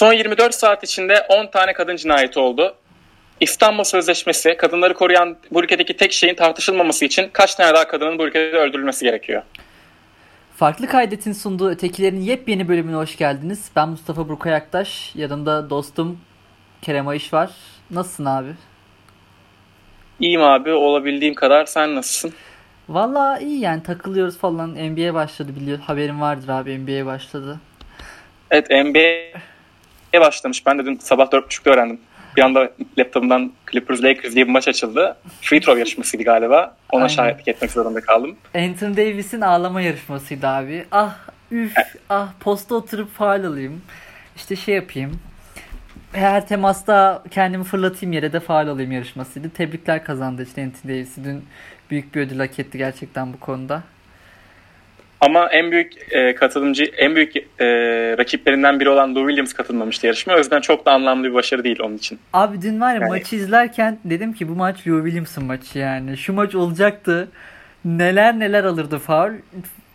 Son 24 saat içinde 10 tane kadın cinayeti oldu. İstanbul Sözleşmesi kadınları koruyan bu ülkedeki tek şeyin tartışılmaması için kaç tane daha kadının bu ülkede öldürülmesi gerekiyor? Farklı Kaydet'in sunduğu Ötekilerin yepyeni bölümüne hoş geldiniz. Ben Mustafa Burkay Aktaş. Yanımda dostum Kerem Ayış var. Nasılsın abi? İyiyim abi olabildiğim kadar. Sen nasılsın? Valla iyi yani takılıyoruz falan. NBA başladı biliyor. Haberin vardır abi NBA başladı. Evet NBA başlamış. Ben de dün sabah 4.30'da öğrendim. Bir anda laptopumdan Clippers Lakers diye bir maç açıldı. Free throw yarışmasıydı galiba. Ona Aynen. şahitlik etmek zorunda kaldım. Anthony Davis'in ağlama yarışmasıydı abi. Ah üf ah posta oturup faal alayım. İşte şey yapayım. Her temasta kendimi fırlatayım yere de faal alayım yarışmasıydı. Tebrikler kazandı işte Anthony Davis'i. Dün büyük bir ödül hak etti gerçekten bu konuda. Ama en büyük e, katılımcı, en büyük e, rakiplerinden biri olan Lou Williams katılmamıştı yarışmaya. O yüzden çok da anlamlı bir başarı değil onun için. Abi dün var ya yani... maçı izlerken dedim ki bu maç Lou Williams'ın maçı yani. Şu maç olacaktı. Neler neler alırdı faul.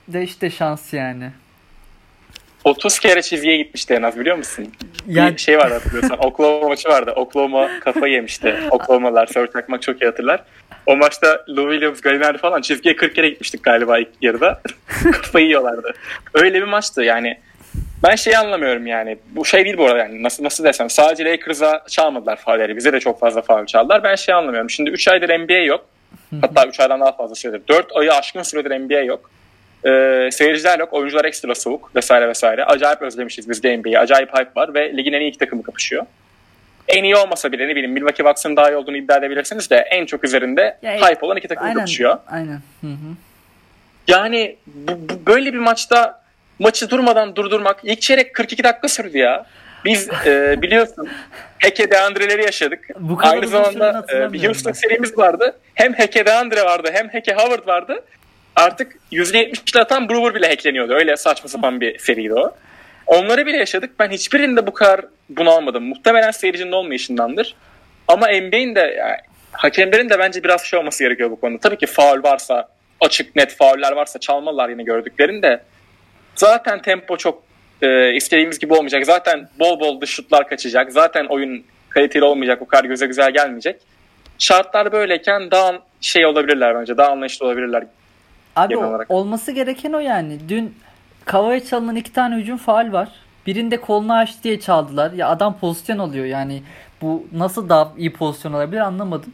De işte şans yani. 30 kere çizgiye gitmişti en az biliyor musun? Yani... Bir şey vardı hatırlıyorsan. Oklahoma maçı vardı. Oklahoma kafa yemişti. Oklahoma'lar Sör Takmak çok iyi hatırlar. O maçta Lou Williams, Gallinari falan çizgiye 40 kere gitmiştik galiba ilk yarıda. Kafayı yiyorlardı. Öyle bir maçtı yani. Ben şeyi anlamıyorum yani. Bu şey değil bu arada yani. Nasıl, nasıl desem. Sadece Lakers'a çalmadılar faulleri. Bize de çok fazla faul çaldılar. Ben şey anlamıyorum. Şimdi 3 aydır NBA yok. Hatta 3 aydan daha fazla süredir. 4 ayı aşkın süredir NBA yok. Ee, seyirciler yok. Oyuncular ekstra soğuk vesaire vesaire. Acayip özlemişiz biz de NBA'yi. Acayip hype var ve ligin en iyi iki takımı kapışıyor en iyi olmasa bile ne bileyim Milwaukee Bucks'ın daha iyi olduğunu iddia edebilirsiniz de en çok üzerinde ya, hype olan iki takım aynen, kapışıyor. Aynen. Hı hı. Yani bu, bu, böyle bir maçta maçı durmadan durdurmak ilk çeyrek 42 dakika sürdü ya. Biz e, biliyorsun Heke Deandre'leri yaşadık. Bu Aynı zamanda e, bir Houston serimiz vardı. Hem Heke Deandre vardı hem Heke Howard vardı. Artık %70'le atan Brewer bile hackleniyordu. Öyle saçma sapan bir seriydi o. Onları bile yaşadık. Ben hiçbirinde bu kadar bunalmadım. Muhtemelen seyircinin olmayışındandır. Ama NBA'in de yani, hakemlerin de bence biraz şey olması gerekiyor bu konuda. Tabii ki faul varsa, açık net fauller varsa çalmalar yine gördüklerinde. Zaten tempo çok e, istediğimiz gibi olmayacak. Zaten bol bol dış şutlar kaçacak. Zaten oyun kaliteli olmayacak. O kadar göze güzel gelmeyecek. Şartlar böyleyken daha şey olabilirler bence. Daha anlayışlı olabilirler. Abi olması gereken o yani. Dün Kavaya çalınan iki tane hücum faal var. Birinde kolunu aç diye çaldılar. Ya adam pozisyon alıyor yani. Bu nasıl daha iyi pozisyon alabilir anlamadım.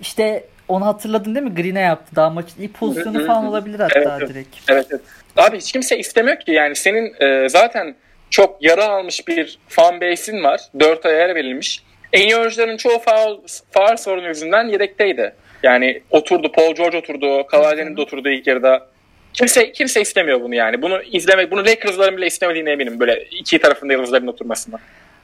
İşte onu hatırladın değil mi? Green'e yaptı. Daha maçın ilk pozisyonu falan olabilir hatta evet, direkt. Evet, evet. Abi hiç kimse istemiyor ki yani senin e, zaten çok yara almış bir fan base'in var. Dört aya yer verilmiş. En iyi oyuncuların çoğu faal, faal sorunu yüzünden yedekteydi. Yani oturdu. Paul George oturdu. Kavali'nin de oturdu ilk yarıda. Kimse kimse istemiyor bunu yani. Bunu izlemek, bunu Lakers'ların bile istemediğine eminim. Böyle iki tarafında yıldızların oturmasına.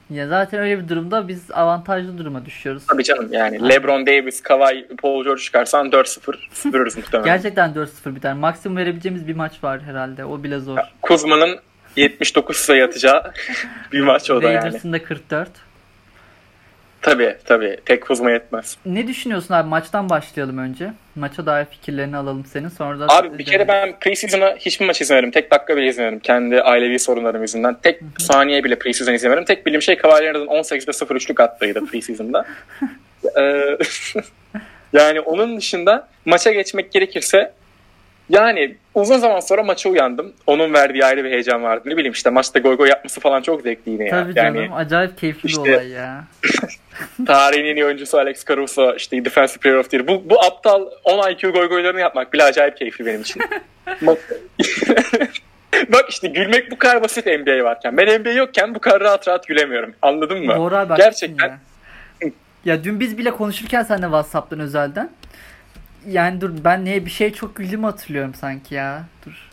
Ya zaten öyle bir durumda biz avantajlı duruma düşüyoruz. Tabii canım yani. LeBron Davis, Kawhi, Paul George çıkarsan 4-0 süpürürüz muhtemelen. Gerçekten 4-0 biter. Maksimum verebileceğimiz bir maç var herhalde. O bile zor. Kuzma'nın 79 sayı atacağı bir maç o da yani. Raiders'ın da 44. Tabii tabii. Tek hızma yetmez. Ne düşünüyorsun abi? Maçtan başlayalım önce. Maça dair fikirlerini alalım senin. Sonra da Abi bir kere ben preseason'a hiçbir maç izlemedim. Tek dakika bile izlemedim. Kendi ailevi sorunlarım yüzünden. Tek Hı-hı. saniye bile preseason izlemedim. Tek bildiğim şey Cavalier'ın 18'de 0-3'lük attığıydı preseason'da. Ee, yani onun dışında maça geçmek gerekirse yani uzun zaman sonra maça uyandım. Onun verdiği ayrı bir heyecan vardı. Ne bileyim işte maçta goy goy yapması falan çok zevkli yine ya. Tabii canım yani, acayip keyifli işte, bir olay ya. tarihin en iyi oyuncusu Alex Caruso işte Defensive Player of the Year. Bu, bu aptal 10 IQ goy goylarını yapmak bile acayip keyifli benim için. Bak işte gülmek bu kadar basit NBA varken. Ben NBA yokken bu kadar rahat rahat gülemiyorum. Anladın mı? Doğru abi. Gerçekten. Ya. ya dün biz bile konuşurken sen de WhatsApp'tan özelden yani dur ben ne bir şey çok güldüm hatırlıyorum sanki ya. Dur.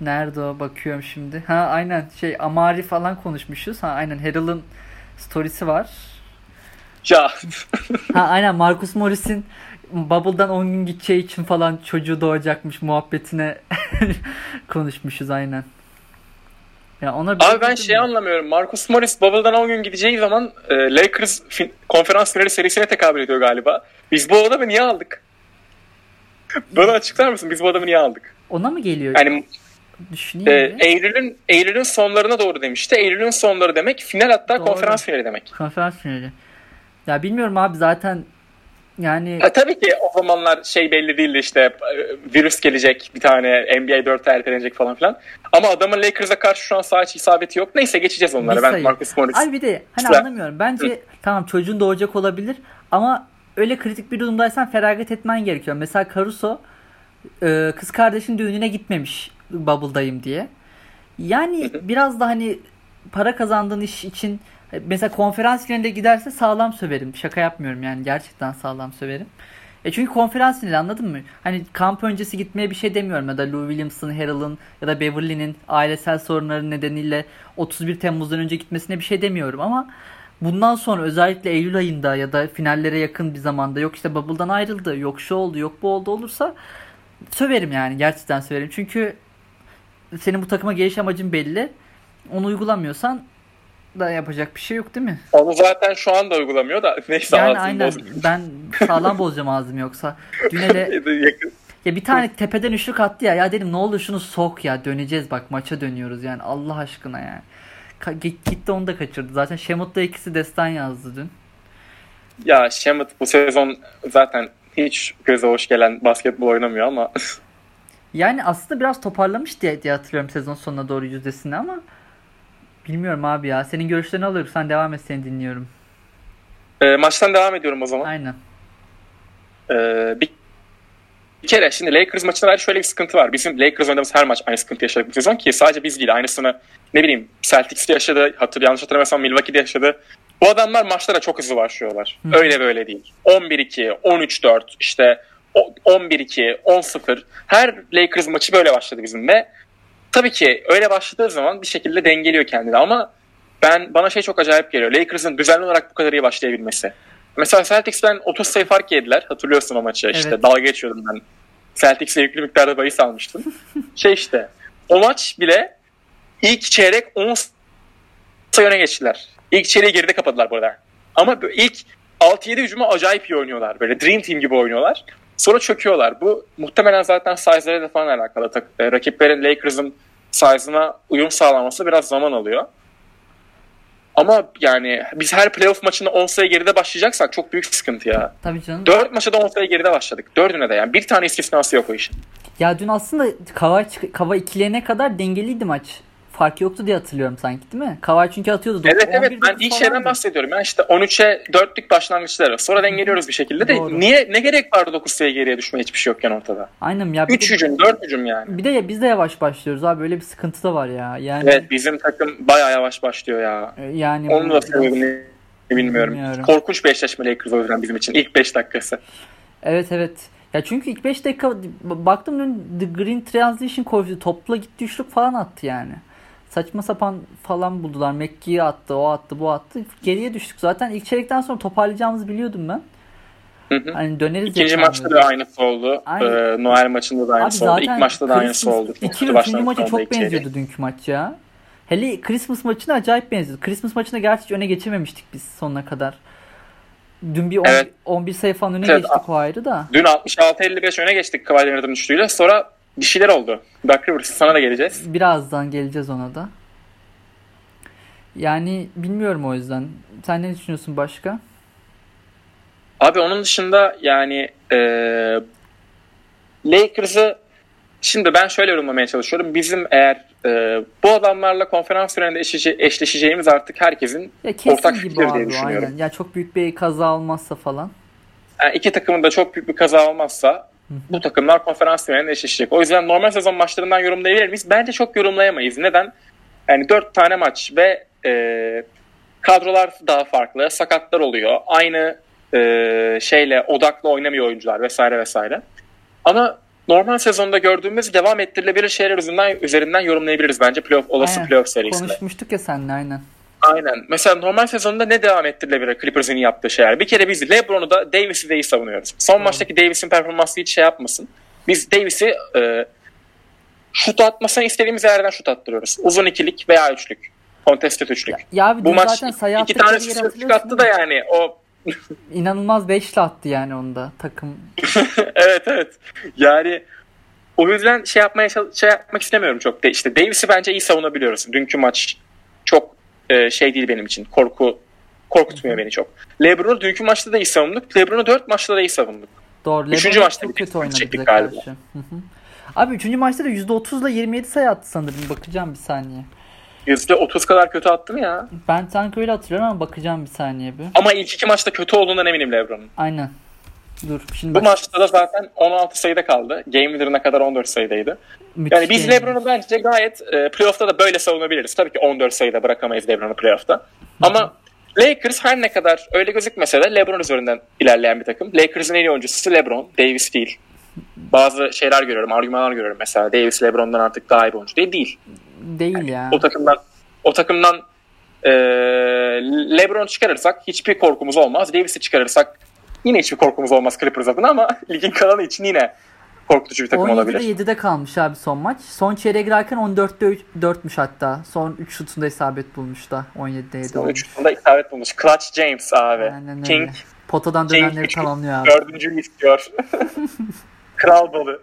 Nerede o? Bakıyorum şimdi. Ha aynen şey Amari falan konuşmuşuz. Ha aynen Harrell'ın storiesi var. Ya. ha aynen Marcus Morris'in Bubble'dan 10 gün gideceği için falan çocuğu doğacakmış muhabbetine konuşmuşuz aynen. Ya ona Abi ben şey mi? anlamıyorum. Marcus Morris Bubble'dan 10 gün gideceği zaman e, Lakers fin- konferans finali serisine tekabül ediyor galiba. Biz bu adamı niye aldık? Bana açıklar mısın? Biz bu adamı niye aldık? Ona mı geliyor? Yani Düşüneyim ee, Eylül'ün Eylül'ün sonlarına doğru demişti. Eylül'ün sonları demek final hatta doğru. konferans finali demek. Konferans finali. Ya bilmiyorum abi zaten yani ha, tabii ki o zamanlar şey belli değildi işte e, virüs gelecek bir tane NBA 4 ertelenecek falan filan. Ama adamın Lakers'a karşı şu an sağ isabeti yok. Neyse geçeceğiz onlara. Ben Marcus Morris. Ay bir de hani Sıra. anlamıyorum. Bence Hı. tamam çocuğun doğacak olabilir ama öyle kritik bir durumdaysan feragat etmen gerekiyor. Mesela Caruso e, kız kardeşin düğününe gitmemiş Bubble'dayım diye. Yani biraz da hani para kazandığın iş için mesela konferans finalinde giderse sağlam söverim. Şaka yapmıyorum yani gerçekten sağlam söverim. E çünkü konferans finali anladın mı? Hani kamp öncesi gitmeye bir şey demiyorum ya da Lou Williams'ın, Harrell'ın ya da Beverly'nin ailesel sorunları nedeniyle 31 Temmuz'dan önce gitmesine bir şey demiyorum ama bundan sonra özellikle Eylül ayında ya da finallere yakın bir zamanda yok işte Bubble'dan ayrıldı, yok şu oldu, yok bu oldu olursa söverim yani gerçekten söverim. Çünkü senin bu takıma geliş amacın belli. Onu uygulamıyorsan da yapacak bir şey yok değil mi? Onu zaten şu anda uygulamıyor da neyse yani aynen bozmayayım. ben sağlam bozacağım ağzım yoksa. Dün hele ya bir tane tepeden üçlük attı ya ya dedim ne olur şunu sok ya döneceğiz bak maça dönüyoruz yani Allah aşkına yani. Gitti onu da kaçırdı. Zaten Şemut'la ikisi destan yazdı dün. Ya Şemut bu sezon zaten hiç göze hoş gelen basketbol oynamıyor ama. yani aslında biraz toparlamış diye, diye hatırlıyorum sezon sonuna doğru yüzdesini ama bilmiyorum abi ya. Senin görüşlerini alıyorum. Sen devam et seni dinliyorum. E, maçtan devam ediyorum o zaman. Aynen. E, bir, bir kere şimdi Lakers maçında şöyle bir sıkıntı var. Bizim Lakers oynadığımız her maç aynı sıkıntı yaşadık bu sezon ki sadece biz değil. Aynısını ne bileyim Celtics'te yaşadı. Hatır, yanlış hatırlamıyorsam Milwaukee'de yaşadı. Bu adamlar maçlara çok hızlı başlıyorlar. Hı. Öyle böyle değil. 11-2, 13-4, işte 11-2, 10-0. Her Lakers maçı böyle başladı bizim ve tabii ki öyle başladığı zaman bir şekilde dengeliyor kendini ama ben bana şey çok acayip geliyor. Lakers'ın düzenli olarak bu kadar iyi başlayabilmesi. Mesela Celtics'ten 30 sayı fark yediler. Hatırlıyorsun o maçı. Evet. İşte dalga geçiyordum ben. Celtics'e yüklü miktarda bahis almıştım. şey işte o maç bile ilk çeyrek 10 sayı öne geçtiler. İlk çeyreği geride kapadılar bu arada. Ama ilk 6-7 hücumu acayip iyi oynuyorlar. Böyle Dream Team gibi oynuyorlar. Sonra çöküyorlar. Bu muhtemelen zaten size'larıyla falan alakalı. E, rakiplerin Lakers'ın size'ına uyum sağlaması biraz zaman alıyor. Ama yani biz her playoff maçında 10 sayı geride başlayacaksak çok büyük sıkıntı ya. Tabii canım. 4 maçta da 10 sayı geride başladık. Dördüne de yani. Bir tane istisnası yok o işin. Ya dün aslında Kava, Kava ikileyene kadar dengeliydi maç fark yoktu diye hatırlıyorum sanki değil mi? Kavay çünkü atıyordu. Evet evet ben ilk şeyden bahsediyorum. Ben işte 13'e 4'lük başlangıçları. Sonra dengeliyoruz bir şekilde de Doğru. niye ne gerek vardı 9 sayı geriye düşme hiçbir şey yokken ortada. Aynen ya. 3 hücum 4 hücum yani. Bir de ya, biz de yavaş başlıyoruz abi böyle bir sıkıntı da var ya. Yani Evet bizim takım baya yavaş başlıyor ya. E, yani Onu da sebebini bilmiyorum. bilmiyorum. Korkunç bir eşleşme Lakers o yüzden bizim için ilk 5 dakikası. Evet evet. Ya çünkü ilk 5 dakika baktım dün The Green Transition koydu. Topla gitti üçlük falan attı yani saçma sapan falan buldular. Mekki'yi attı, o attı, bu attı. Geriye düştük. Zaten ilk çeyrekten sonra toparlayacağımızı biliyordum ben. Hı Hani döneriz İkinci maçta da aynısı oldu. Ee, Noel maçında da aynısı oldu. İlk maçta da aynısı oldu. İki ve üçüncü maça çok benziyordu dünkü maç ya. Hele Christmas maçına acayip benziyordu. Christmas maçına gerçi öne geçememiştik biz sonuna kadar. Dün bir 10, evet. 11 sayı falan öne evet, geçtik o ayrı da. Dün 66-55 öne geçtik Leonard'ın üçlüyle. Sonra bir şeyler oldu. Dark Rivers sana da geleceğiz. Birazdan geleceğiz ona da. Yani bilmiyorum o yüzden. Sen ne düşünüyorsun başka? Abi onun dışında yani e, Lakers'ı şimdi ben şöyle yorumlamaya çalışıyorum. Bizim eğer e, bu adamlarla konferans süreninde eşleşe, eşleşeceğimiz artık herkesin ya ortak fikir diye düşünüyorum. Aynen. Ya çok büyük bir kaza olmazsa falan. Yani iki takımın da çok büyük bir kaza olmazsa bu takımlar konferans finalinde eşleşecek. O yüzden normal sezon maçlarından yorumlayabilir miyiz? Bence çok yorumlayamayız. Neden? Yani dört tane maç ve e, kadrolar daha farklı. Sakatlar oluyor. Aynı e, şeyle odaklı oynamıyor oyuncular vesaire vesaire. Ama normal sezonda gördüğümüz devam ettirilebilir şeyler üzerinden, üzerinden yorumlayabiliriz bence playoff, olası aynen. playoff serisinde. Konuşmuştuk ya seninle aynen. Aynen. Mesela normal sezonda ne devam ettirilebilir Clippers'ın yaptığı şeyler? Bir kere biz LeBron'u da Davis'i de iyi savunuyoruz. Son hmm. maçtaki Davis'in performansı hiç şey yapmasın. Biz Davis'i e, şut atmasını istediğimiz yerden şut attırıyoruz. Uzun ikilik veya üçlük. Contested üçlük. Ya, ya abi, Bu maç zaten sayı iki tane üçlük attı da yani o inanılmaz beşli attı yani onda takım. evet evet. Yani O yüzden şey yapmaya şey yapmak istemiyorum çok. De, işte Davis'i bence iyi savunabiliyoruz. Dünkü maç e, şey değil benim için. Korku korkutmuyor beni çok. LeBron'u dünkü maçta da iyi savunduk. LeBron'u 4 maçta da iyi savunduk. Doğru. Lebron Üçüncü maçta çok kötü oynadı galiba. karşı. Abi üçüncü maçta da %30 ile 27 sayı attı sanırım. Bakacağım bir saniye. %30 kadar kötü attı mı ya? Ben sanki öyle hatırlıyorum ama bakacağım bir saniye bir. Ama ilk iki maçta kötü olduğundan eminim LeBron'un. Aynen. Dur. Şimdi Bu maçta da zaten 16 sayıda kaldı. Game winner'ına kadar 14 sayıdaydı. Müthiş yani biz LeBron'u bence gayet e, playoff'ta da böyle savunabiliriz. Tabii ki 14 sayıda bırakamayız LeBron'u playoff'ta. Ama Lakers her ne kadar öyle gözükmese de LeBron üzerinden ilerleyen bir takım. Lakers'ın en iyi oyuncusu LeBron, Davis değil. Bazı şeyler görüyorum, argümanlar görüyorum mesela. Davis LeBron'dan artık daha iyi bir oyuncu değil. Değil. Değil ya. O takımdan o takımdan e, LeBron çıkarırsak hiçbir korkumuz olmaz. Davis'i çıkarırsak yine hiçbir korkumuz olmaz Clippers adına ama ligin kalanı için yine korkutucu bir takım 17'de olabilir. 17'de 7'de kalmış abi son maç. Son çeyreğe girerken 14'te 4'müş hatta. Son 3 şutunda isabet bulmuş da 17'de 7 Son 3 şutunda isabet bulmuş. Clutch James abi. Aynen King. Öyle. Potadan dönenleri King, tamamlıyor abi. Dördüncüyü istiyor. Kral balı.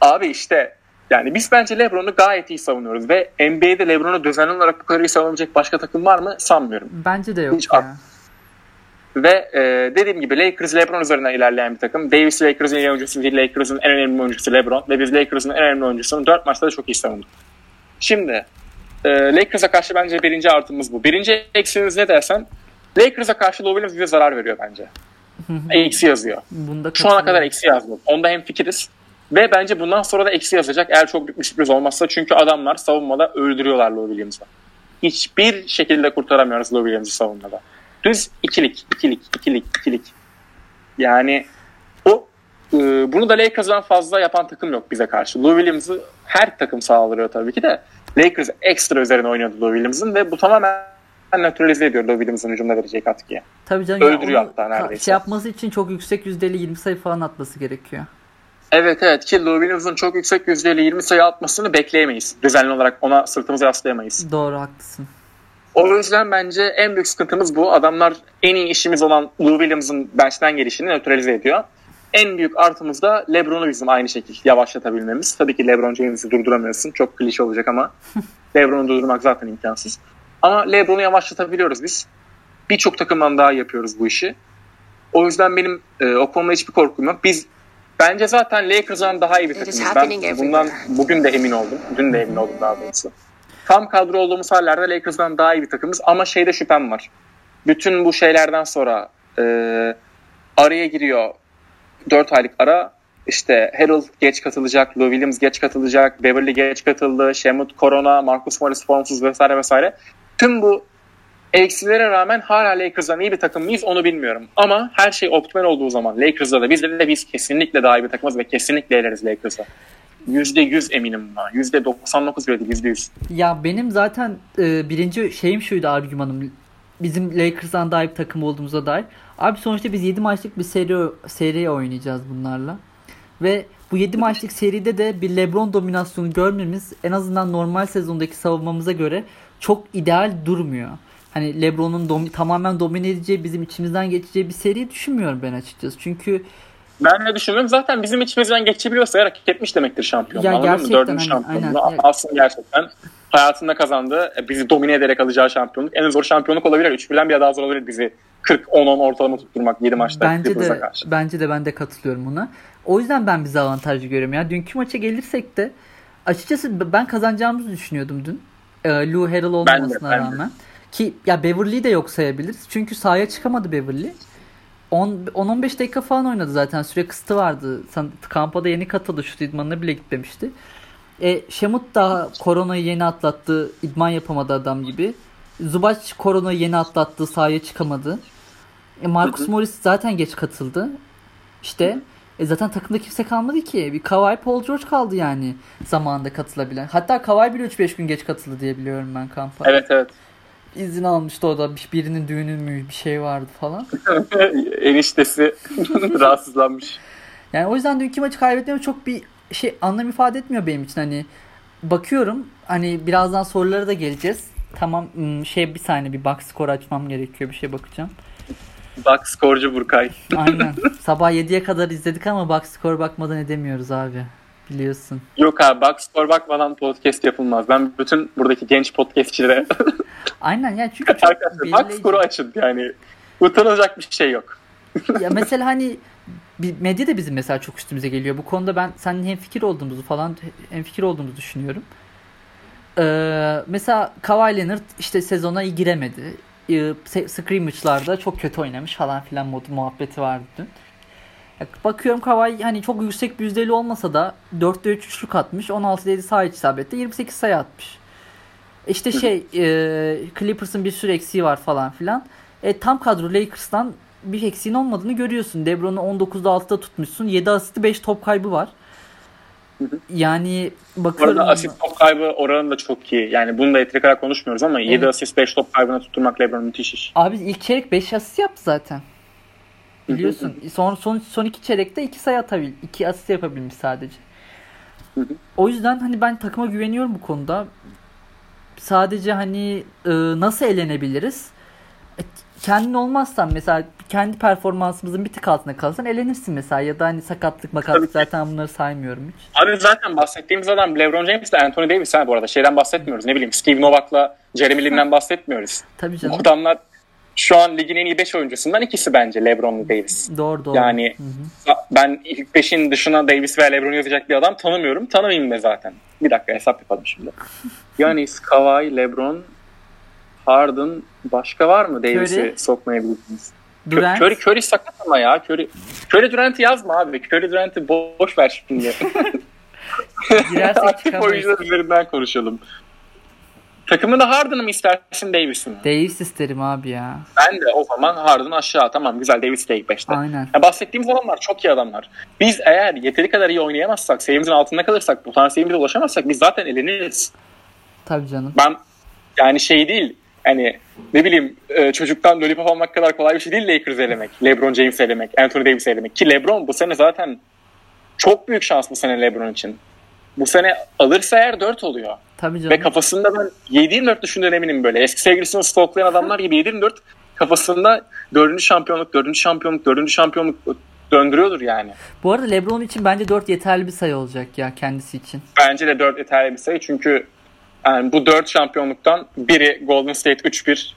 Abi işte yani biz bence LeBron'u gayet iyi savunuyoruz ve NBA'de LeBron'u düzenli olarak bu kadar iyi savunabilecek başka takım var mı sanmıyorum. Bence de yok Hiç ya. Ve e, dediğim gibi Lakers LeBron üzerinden ilerleyen bir takım. Davis Lakers'ın en oyuncusu değil. Lakers'ın en önemli oyuncusu LeBron. Ve biz Lakers'ın en önemli oyuncusunu 4 maçta da çok iyi savunduk. Şimdi e, Lakers'a karşı bence birinci artımız bu. Birinci eksimiz ne dersen Lakers'a karşı Lou Williams bize zarar veriyor bence. eksi yazıyor. Bunda Şu ana kadar eksi yazdı. Onda hem fikiriz. Ve bence bundan sonra da eksi yazacak eğer çok büyük bir sürpriz olmazsa. Çünkü adamlar savunmada öldürüyorlar Lou Williams'ı. Hiçbir şekilde kurtaramıyoruz Lou Williams'ı savunmada. Düz ikilik, ikilik, ikilik, ikilik. Yani o e, bunu da Lakers'dan fazla yapan takım yok bize karşı. Lou Williams'ı her takım sağlıyor tabii ki de. Lakers ekstra üzerine oynuyordu Lou Williams'ın ve bu tamamen nötralize ediyor Lou Williams'ın hücumda verecek katkıyı. Tabii canım. Öldürüyor hatta neredeyse. Şey yapması için çok yüksek yüzdeli 20 sayı falan atması gerekiyor. Evet evet ki Lou Williams'ın çok yüksek yüzdeli 20 sayı atmasını bekleyemeyiz. Düzenli olarak ona sırtımızı yaslayamayız. Doğru haklısın. O yüzden bence en büyük sıkıntımız bu. Adamlar en iyi işimiz olan Lou Williams'ın bench'ten gelişini nötralize ediyor. En büyük artımız da LeBron'u bizim aynı şekilde yavaşlatabilmemiz. Tabii ki LeBron James'i durduramıyorsun. Çok klişe olacak ama LeBron'u durdurmak zaten imkansız. Ama LeBron'u yavaşlatabiliyoruz biz. Birçok takımdan daha yapıyoruz bu işi. O yüzden benim e, o konuda hiçbir korkum yok. Biz bence zaten Lakers'dan daha iyi bir takımız. Ben bundan bugün de emin oldum. Dün de emin oldum daha doğrusu tam kadro olduğumuz hallerde Lakers'dan daha iyi bir takımız ama şeyde şüphem var. Bütün bu şeylerden sonra e, araya giriyor 4 aylık ara işte Harold geç katılacak, Lou Williams geç katılacak, Beverly geç katıldı, Shemut korona, Marcus Morris formsuz vesaire vesaire. Tüm bu eksilere rağmen hala Lakers'dan iyi bir takım mıyız onu bilmiyorum. Ama her şey optimal olduğu zaman Lakers'da da bizde de biz kesinlikle daha iyi bir takımız ve kesinlikle eleriz Lakers'a. %100 eminim buna. %99 bile değil %100. Ya benim zaten e, birinci şeyim şuydu argümanım. Bizim Lakers'dan daha iyi bir takım olduğumuza dair. Abi sonuçta biz 7 maçlık bir seri seri oynayacağız bunlarla. Ve bu 7 maçlık seride de bir LeBron dominasyonu görmemiz en azından normal sezondaki savunmamıza göre çok ideal durmuyor. Hani LeBron'un dom- tamamen domine edeceği, bizim içimizden geçeceği bir seri düşünmüyorum ben açıkçası. Çünkü ben ne düşünüyorum? Zaten bizim içimizden geçebiliyorsa hak etmiş demektir şampiyon. Ya Anladın mı? Dördüncü hani, şampiyonluğu alsın gerçekten. Hayatında kazandı. E, bizi domine ederek alacağı şampiyonluk. En zor şampiyonluk olabilir. Üç birden bir daha zor olabilir bizi 40-10-10 ortalama tutturmak 7 maçta. Bence de, karşı. bence de ben de katılıyorum buna. O yüzden ben bizi avantajlı görüyorum. Ya dünkü maça gelirsek de açıkçası ben kazanacağımızı düşünüyordum dün. E, Lou Harrell olmamasına ben de, ben rağmen. De. Ki ya Beverly'yi de yok sayabiliriz. Çünkü sahaya çıkamadı Beverly. 10-15 dakika falan oynadı zaten. Süre kısıtı vardı. Kampa da yeni katıldı. Şu idmanına bile gitmemişti. E, Şemut da koronayı yeni atlattı. İdman yapamadı adam gibi. Zubac koronayı yeni atlattı. Sahaya çıkamadı. E, Marcus Morris zaten geç katıldı. İşte e, zaten takımda kimse kalmadı ki. Bir Kawhi Paul George kaldı yani zamanında katılabilen. Hatta Kawhi bile 3-5 gün geç katıldı diye biliyorum ben kampa. Evet evet izin almıştı o da birinin düğünü mü bir şey vardı falan. Eniştesi rahatsızlanmış. Yani o yüzden dünkü maçı kaybetmem çok bir şey anlam ifade etmiyor benim için hani bakıyorum hani birazdan sorulara da geleceğiz. Tamam şey bir saniye bir box score açmam gerekiyor bir şey bakacağım. Box skorcu Burkay. Aynen. Sabah 7'ye kadar izledik ama box score bakmadan edemiyoruz abi. Biliyorsun. Yok abi bak spor bakmadan podcast yapılmaz. Ben bütün buradaki genç podcastçilere Aynen yani çünkü çok Arkadaşlar bak skoru açın yani. Utanılacak bir şey yok. ya mesela hani bir medya da bizim mesela çok üstümüze geliyor. Bu konuda ben seninle hem fikir olduğumuzu falan hem fikir olduğumuzu düşünüyorum. Ee, mesela Kawhi Leonard işte sezona iyi giremedi. Ee, scrimmage'larda çok kötü oynamış falan filan mod muhabbeti vardı dün. Bakıyorum Kawhi hani çok yüksek bir yüzdeli olmasa da 4'te 3 üçlük atmış. 16'da 7 sağ isabette 28 sayı atmış. İşte şey e, Clippers'ın bir sürü eksiği var falan filan. E, tam kadro Lakers'tan bir eksiğin olmadığını görüyorsun. Lebron'u 19'da 6'da tutmuşsun. 7 asisti 5 top kaybı var. Yani bakıyorum. Bu arada asist top kaybı oranı da çok iyi. Yani bunu da yeteri kadar konuşmuyoruz ama evet. 7 asist 5 top kaybına tutturmak Lebron müthiş iş. Abi ilk çeyrek 5 asist yaptı zaten. Biliyorsun. son, son, son iki çeyrekte 2 sayı atabil, 2 asist yapabilmiş sadece. o yüzden hani ben takıma güveniyorum bu konuda. Sadece hani e, nasıl elenebiliriz? E, kendin olmazsan mesela kendi performansımızın bir tık altında kalırsan elenirsin mesela ya da hani sakatlık makatlık zaten bunları saymıyorum hiç. Abi zaten bahsettiğimiz adam LeBron James ile Anthony Davis ha bu arada şeyden bahsetmiyoruz ne bileyim Steve Novak'la Jeremy Lin'den bahsetmiyoruz. Tabii canım. Bu adamlar şu an ligin en iyi 5 oyuncusundan ikisi bence LeBron ve Davis. Doğru doğru. Yani Hı-hı. ben ilk 5'in dışına Davis veya LeBron yazacak bir adam tanımıyorum. Tanımayayım da zaten. Bir dakika hesap yapalım şimdi. Yanis, Kawhi, LeBron, Harden başka var mı Davis'i sokmayabilirsiniz? Durant. Curry, Curry sakat ama ya. Curry, Curry Durant'i yazma abi. Curry Durant'i boş ver şimdi. Aktif oyuncular üzerinden konuşalım. Takımında Harden'ı mı istersin Davis'i mi? Davis isterim abi ya. Ben de o zaman Harden aşağı tamam güzel Davis de ilk 5'te. Aynen. Ya bahsettiğimiz adamlar çok iyi adamlar. Biz eğer yeteri kadar iyi oynayamazsak, seviyemizin altında kalırsak, bu tarz seviyemize ulaşamazsak biz zaten eleniriz. Tabii canım. Ben yani şey değil hani ne bileyim e, çocuktan lollipop almak kadar kolay bir şey değil Lakers elemek. LeBron James elemek, Anthony Davis elemek. Ki LeBron bu sene zaten çok büyük şans bu sene LeBron için. Bu sene alırsa eğer 4 oluyor. Tabii canım. Ve kafasında ben 7-24 düşündüğüne eminim böyle. Eski sevgilisini stoklayan adamlar gibi 7-24 kafasında 4. şampiyonluk, 4. şampiyonluk, 4. şampiyonluk döndürüyordur yani. Bu arada LeBron için bence 4 yeterli bir sayı olacak ya kendisi için. Bence de 4 yeterli bir sayı çünkü yani bu 4 şampiyonluktan biri Golden State 3-1,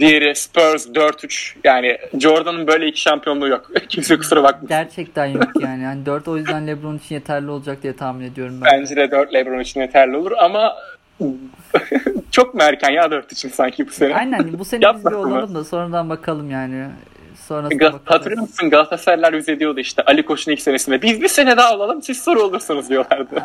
diğeri Spurs 4-3. Yani Jordan'ın böyle iki şampiyonluğu yok. Kimse kusura bakmasın. Gerçekten yok yani. yani 4 o yüzden LeBron için yeterli olacak diye tahmin ediyorum ben. Bence de 4 LeBron için yeterli olur ama çok mu erken ya 4 için sanki bu sene? Aynen bu sene biz bir olalım da sonradan bakalım yani. Sonrasında Gal- Hatırlıyor musun Galatasaraylar bize diyordu işte Ali Koç'un ilk senesinde biz bir sene daha olalım siz soru olursunuz diyorlardı.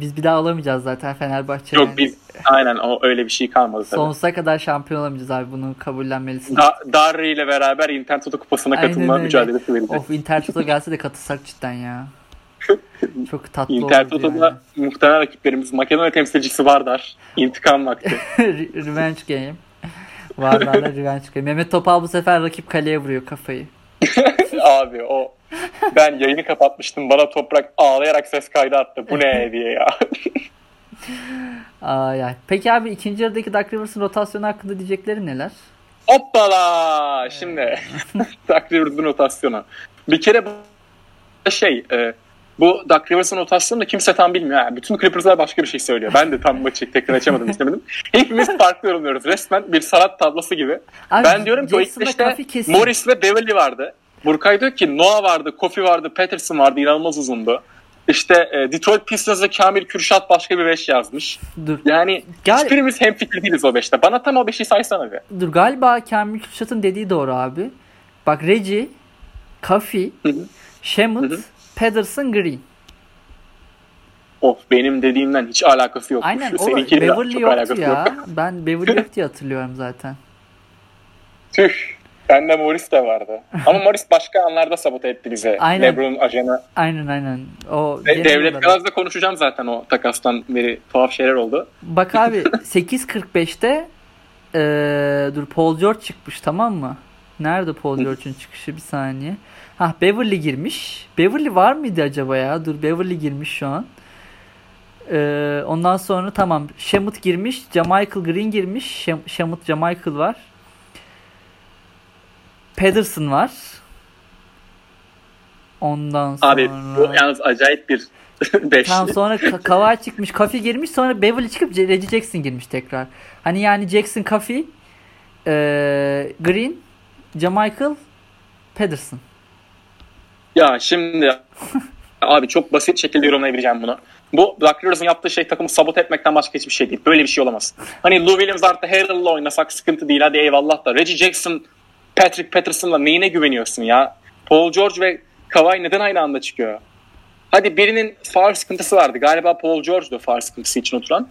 Biz bir daha alamayacağız zaten Fenerbahçe. Yok yani. biz aynen o öyle bir şey kalmadı tabii. Sonsuza kadar şampiyon olamayacağız abi bunu kabullenmelisin. Da Darri ile beraber Inter Toto kupasına aynen katılma öyle. mücadelesi verecek. Of Inter Toto gelse de katılsak cidden ya. Çok tatlı Inter Toto'da yani. muhtemelen rakiplerimiz Makedonya temsilcisi Vardar. İntikam vakti. revenge game. Vardar'la revenge game. Mehmet Topal bu sefer rakip kaleye vuruyor kafayı. Abi o ben yayını kapatmıştım. Bana toprak ağlayarak ses kaydı attı. Bu ne diye ya. Ay ay. Peki abi ikinci yarıdaki Duck Rivers'ın rotasyonu hakkında diyecekleri neler? Hoppala! Şimdi Duck Rivers'ın rotasyonu. Bir kere bu şey e, bu Duck Rivers'ın rotasyonu da kimse tam bilmiyor. Yani bütün Clippers'lar başka bir şey söylüyor. Ben de tam maçı tekrar açamadım istemedim. Hepimiz farklı yorumluyoruz. Resmen bir sanat tablosu gibi. Abi, ben diyorum ki o ilk işte Morris ve Beverly vardı. Burkay diyor ki Noah vardı, Kofi vardı, Peterson vardı inanılmaz uzundu. İşte e, Detroit Pistons'da Kamil Kürşat başka bir 5 yazmış. Dur. Yani Gal- hiçbirimiz hemfikir değiliz o 5'te. Bana tam o 5'i saysana bir. Dur galiba Kamil Kürşat'ın dediği doğru abi. Bak Reggie, Kofi, Shemut, Pedersen, Green. Of benim dediğimden hiç alakası yok. Aynen o Beverly yoktu ya. Yok. Ben Beverly yok diye hatırlıyorum zaten. Tüh. Bende Morris de vardı. Ama Morris başka anlarda sabote etti bize. Aynen. Lebron ajanı. Aynen aynen. O Ve Devlet Gaz'da konuşacağım zaten o takastan beri tuhaf şeyler oldu. Bak abi 8.45'te ee, dur Paul George çıkmış tamam mı? Nerede Paul George'un çıkışı bir saniye. Ha Beverly girmiş. Beverly var mıydı acaba ya? Dur Beverly girmiş şu an. Ee, ondan sonra tamam Shamut girmiş. Jamichael Green girmiş. Shamut Jamichael var. Pedersen var. Ondan sonra... Abi bu yalnız acayip bir 5. Tamam sonra Kawhi çıkmış, Kafi girmiş, sonra Beverly çıkıp Reggie Jackson girmiş tekrar. Hani yani Jackson, Kafi, e, Green, Jamichael, Pedersen. Ya şimdi abi çok basit şekilde yorumlayabileceğim bunu. Bu Doug Rivers'ın yaptığı şey takımı sabote etmekten başka hiçbir şey değil. Böyle bir şey olamaz. Hani Lou Williams artı Harrell'la oynasak sıkıntı değil hadi eyvallah da. Reggie Jackson, Patrick Patterson'la neyine güveniyorsun ya? Paul George ve Kawhi neden aynı anda çıkıyor? Hadi birinin far sıkıntısı vardı. Galiba Paul George'du far sıkıntısı için oturan.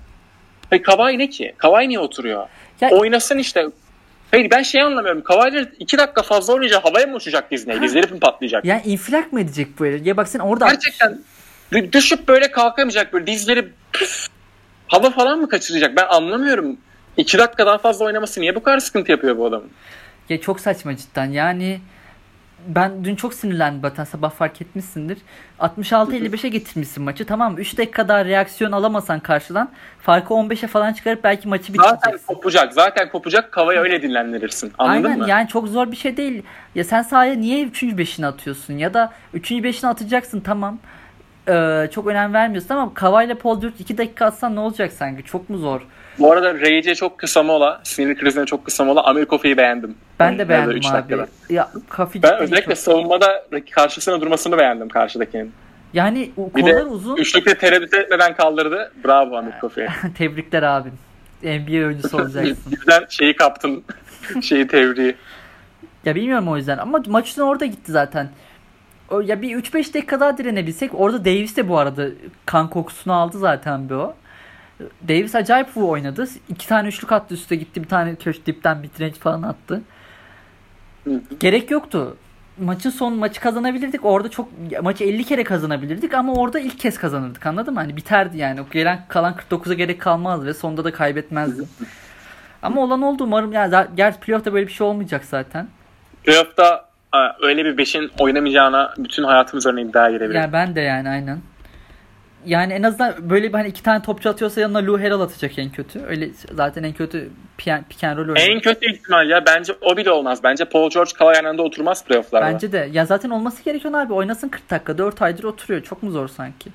Hayır Kawhi ne ki? Kawhi niye oturuyor? Ya, Oynasın işte. Hayır ben şey anlamıyorum. Kawhi iki dakika fazla oynayacak havaya mı uçacak Disney? Dizleri mi patlayacak? Yani infilak mı edecek böyle? Ya bak sen orada... Gerçekten düşüp böyle kalkamayacak böyle dizleri püf, hava falan mı kaçıracak? Ben anlamıyorum. İki dakika daha fazla oynaması niye bu kadar sıkıntı yapıyor bu adamın? Ya çok saçma cidden. Yani ben dün çok sinirlendim zaten sabah fark etmişsindir. 66-55'e getirmişsin maçı. Tamam 3 dakika daha reaksiyon alamasan karşıdan farkı 15'e falan çıkarıp belki maçı bitireceksin. Zaten kopacak. Zaten kopacak. Kavayı öyle dinlendirirsin. Anladın Aynen, mı? yani çok zor bir şey değil. Ya sen sahaya niye 3. 5'ini atıyorsun? Ya da 3. 5'ini atacaksın tamam. Ee, çok önem vermiyorsun ama Kava ile Paul George 2 dakika atsan ne olacak sanki? Çok mu zor? Bu arada Rage'e çok kısa mola, sinir krizine çok kısa mola. Amir Kofi'yi beğendim. Ben de beğendim abi. Dakikada. Ya, Kofi ben özellikle çok... savunmada karşısına durmasını beğendim karşıdakinin. Yani bir de uzun. Üçlükte tereddüt etmeden kaldırdı. Bravo Amir Kofi. Tebrikler abim. NBA oyuncusu olacaksın. Bizden şeyi kaptın. şeyi tebriği. Ya bilmiyorum o yüzden ama maçın orada gitti zaten. Ya bir 3-5 dakika daha direnebilsek orada Davis de bu arada kan kokusunu aldı zaten bir o. Davis acayip bu oynadı. İki tane üçlük attı üstte gitti. Bir tane köşe dipten bir falan attı. Gerek yoktu. Maçın son maçı kazanabilirdik. Orada çok maçı 50 kere kazanabilirdik ama orada ilk kez kazanırdık. Anladın mı? Hani biterdi yani. O gelen kalan 49'a gerek kalmaz ve sonunda da kaybetmezdi. ama olan oldu umarım. Yani gerçi playoff'ta böyle bir şey olmayacak zaten. Playoff'ta öyle bir beşin oynamayacağına bütün hayatımız örneğin iddia girebilir. Yani ben de yani aynen yani en azından böyle bir hani iki tane topçu atıyorsa yanına Lou Harrell atacak en kötü. Öyle zaten en kötü pick and roll oynuyor. En kötü ihtimal ya. Bence o bile olmaz. Bence Paul George Kawhi yanında oturmaz playoff'larda. Bence de. Ya zaten olması gereken abi. Oynasın 40 dakika. 4 aydır oturuyor. Çok mu zor sanki?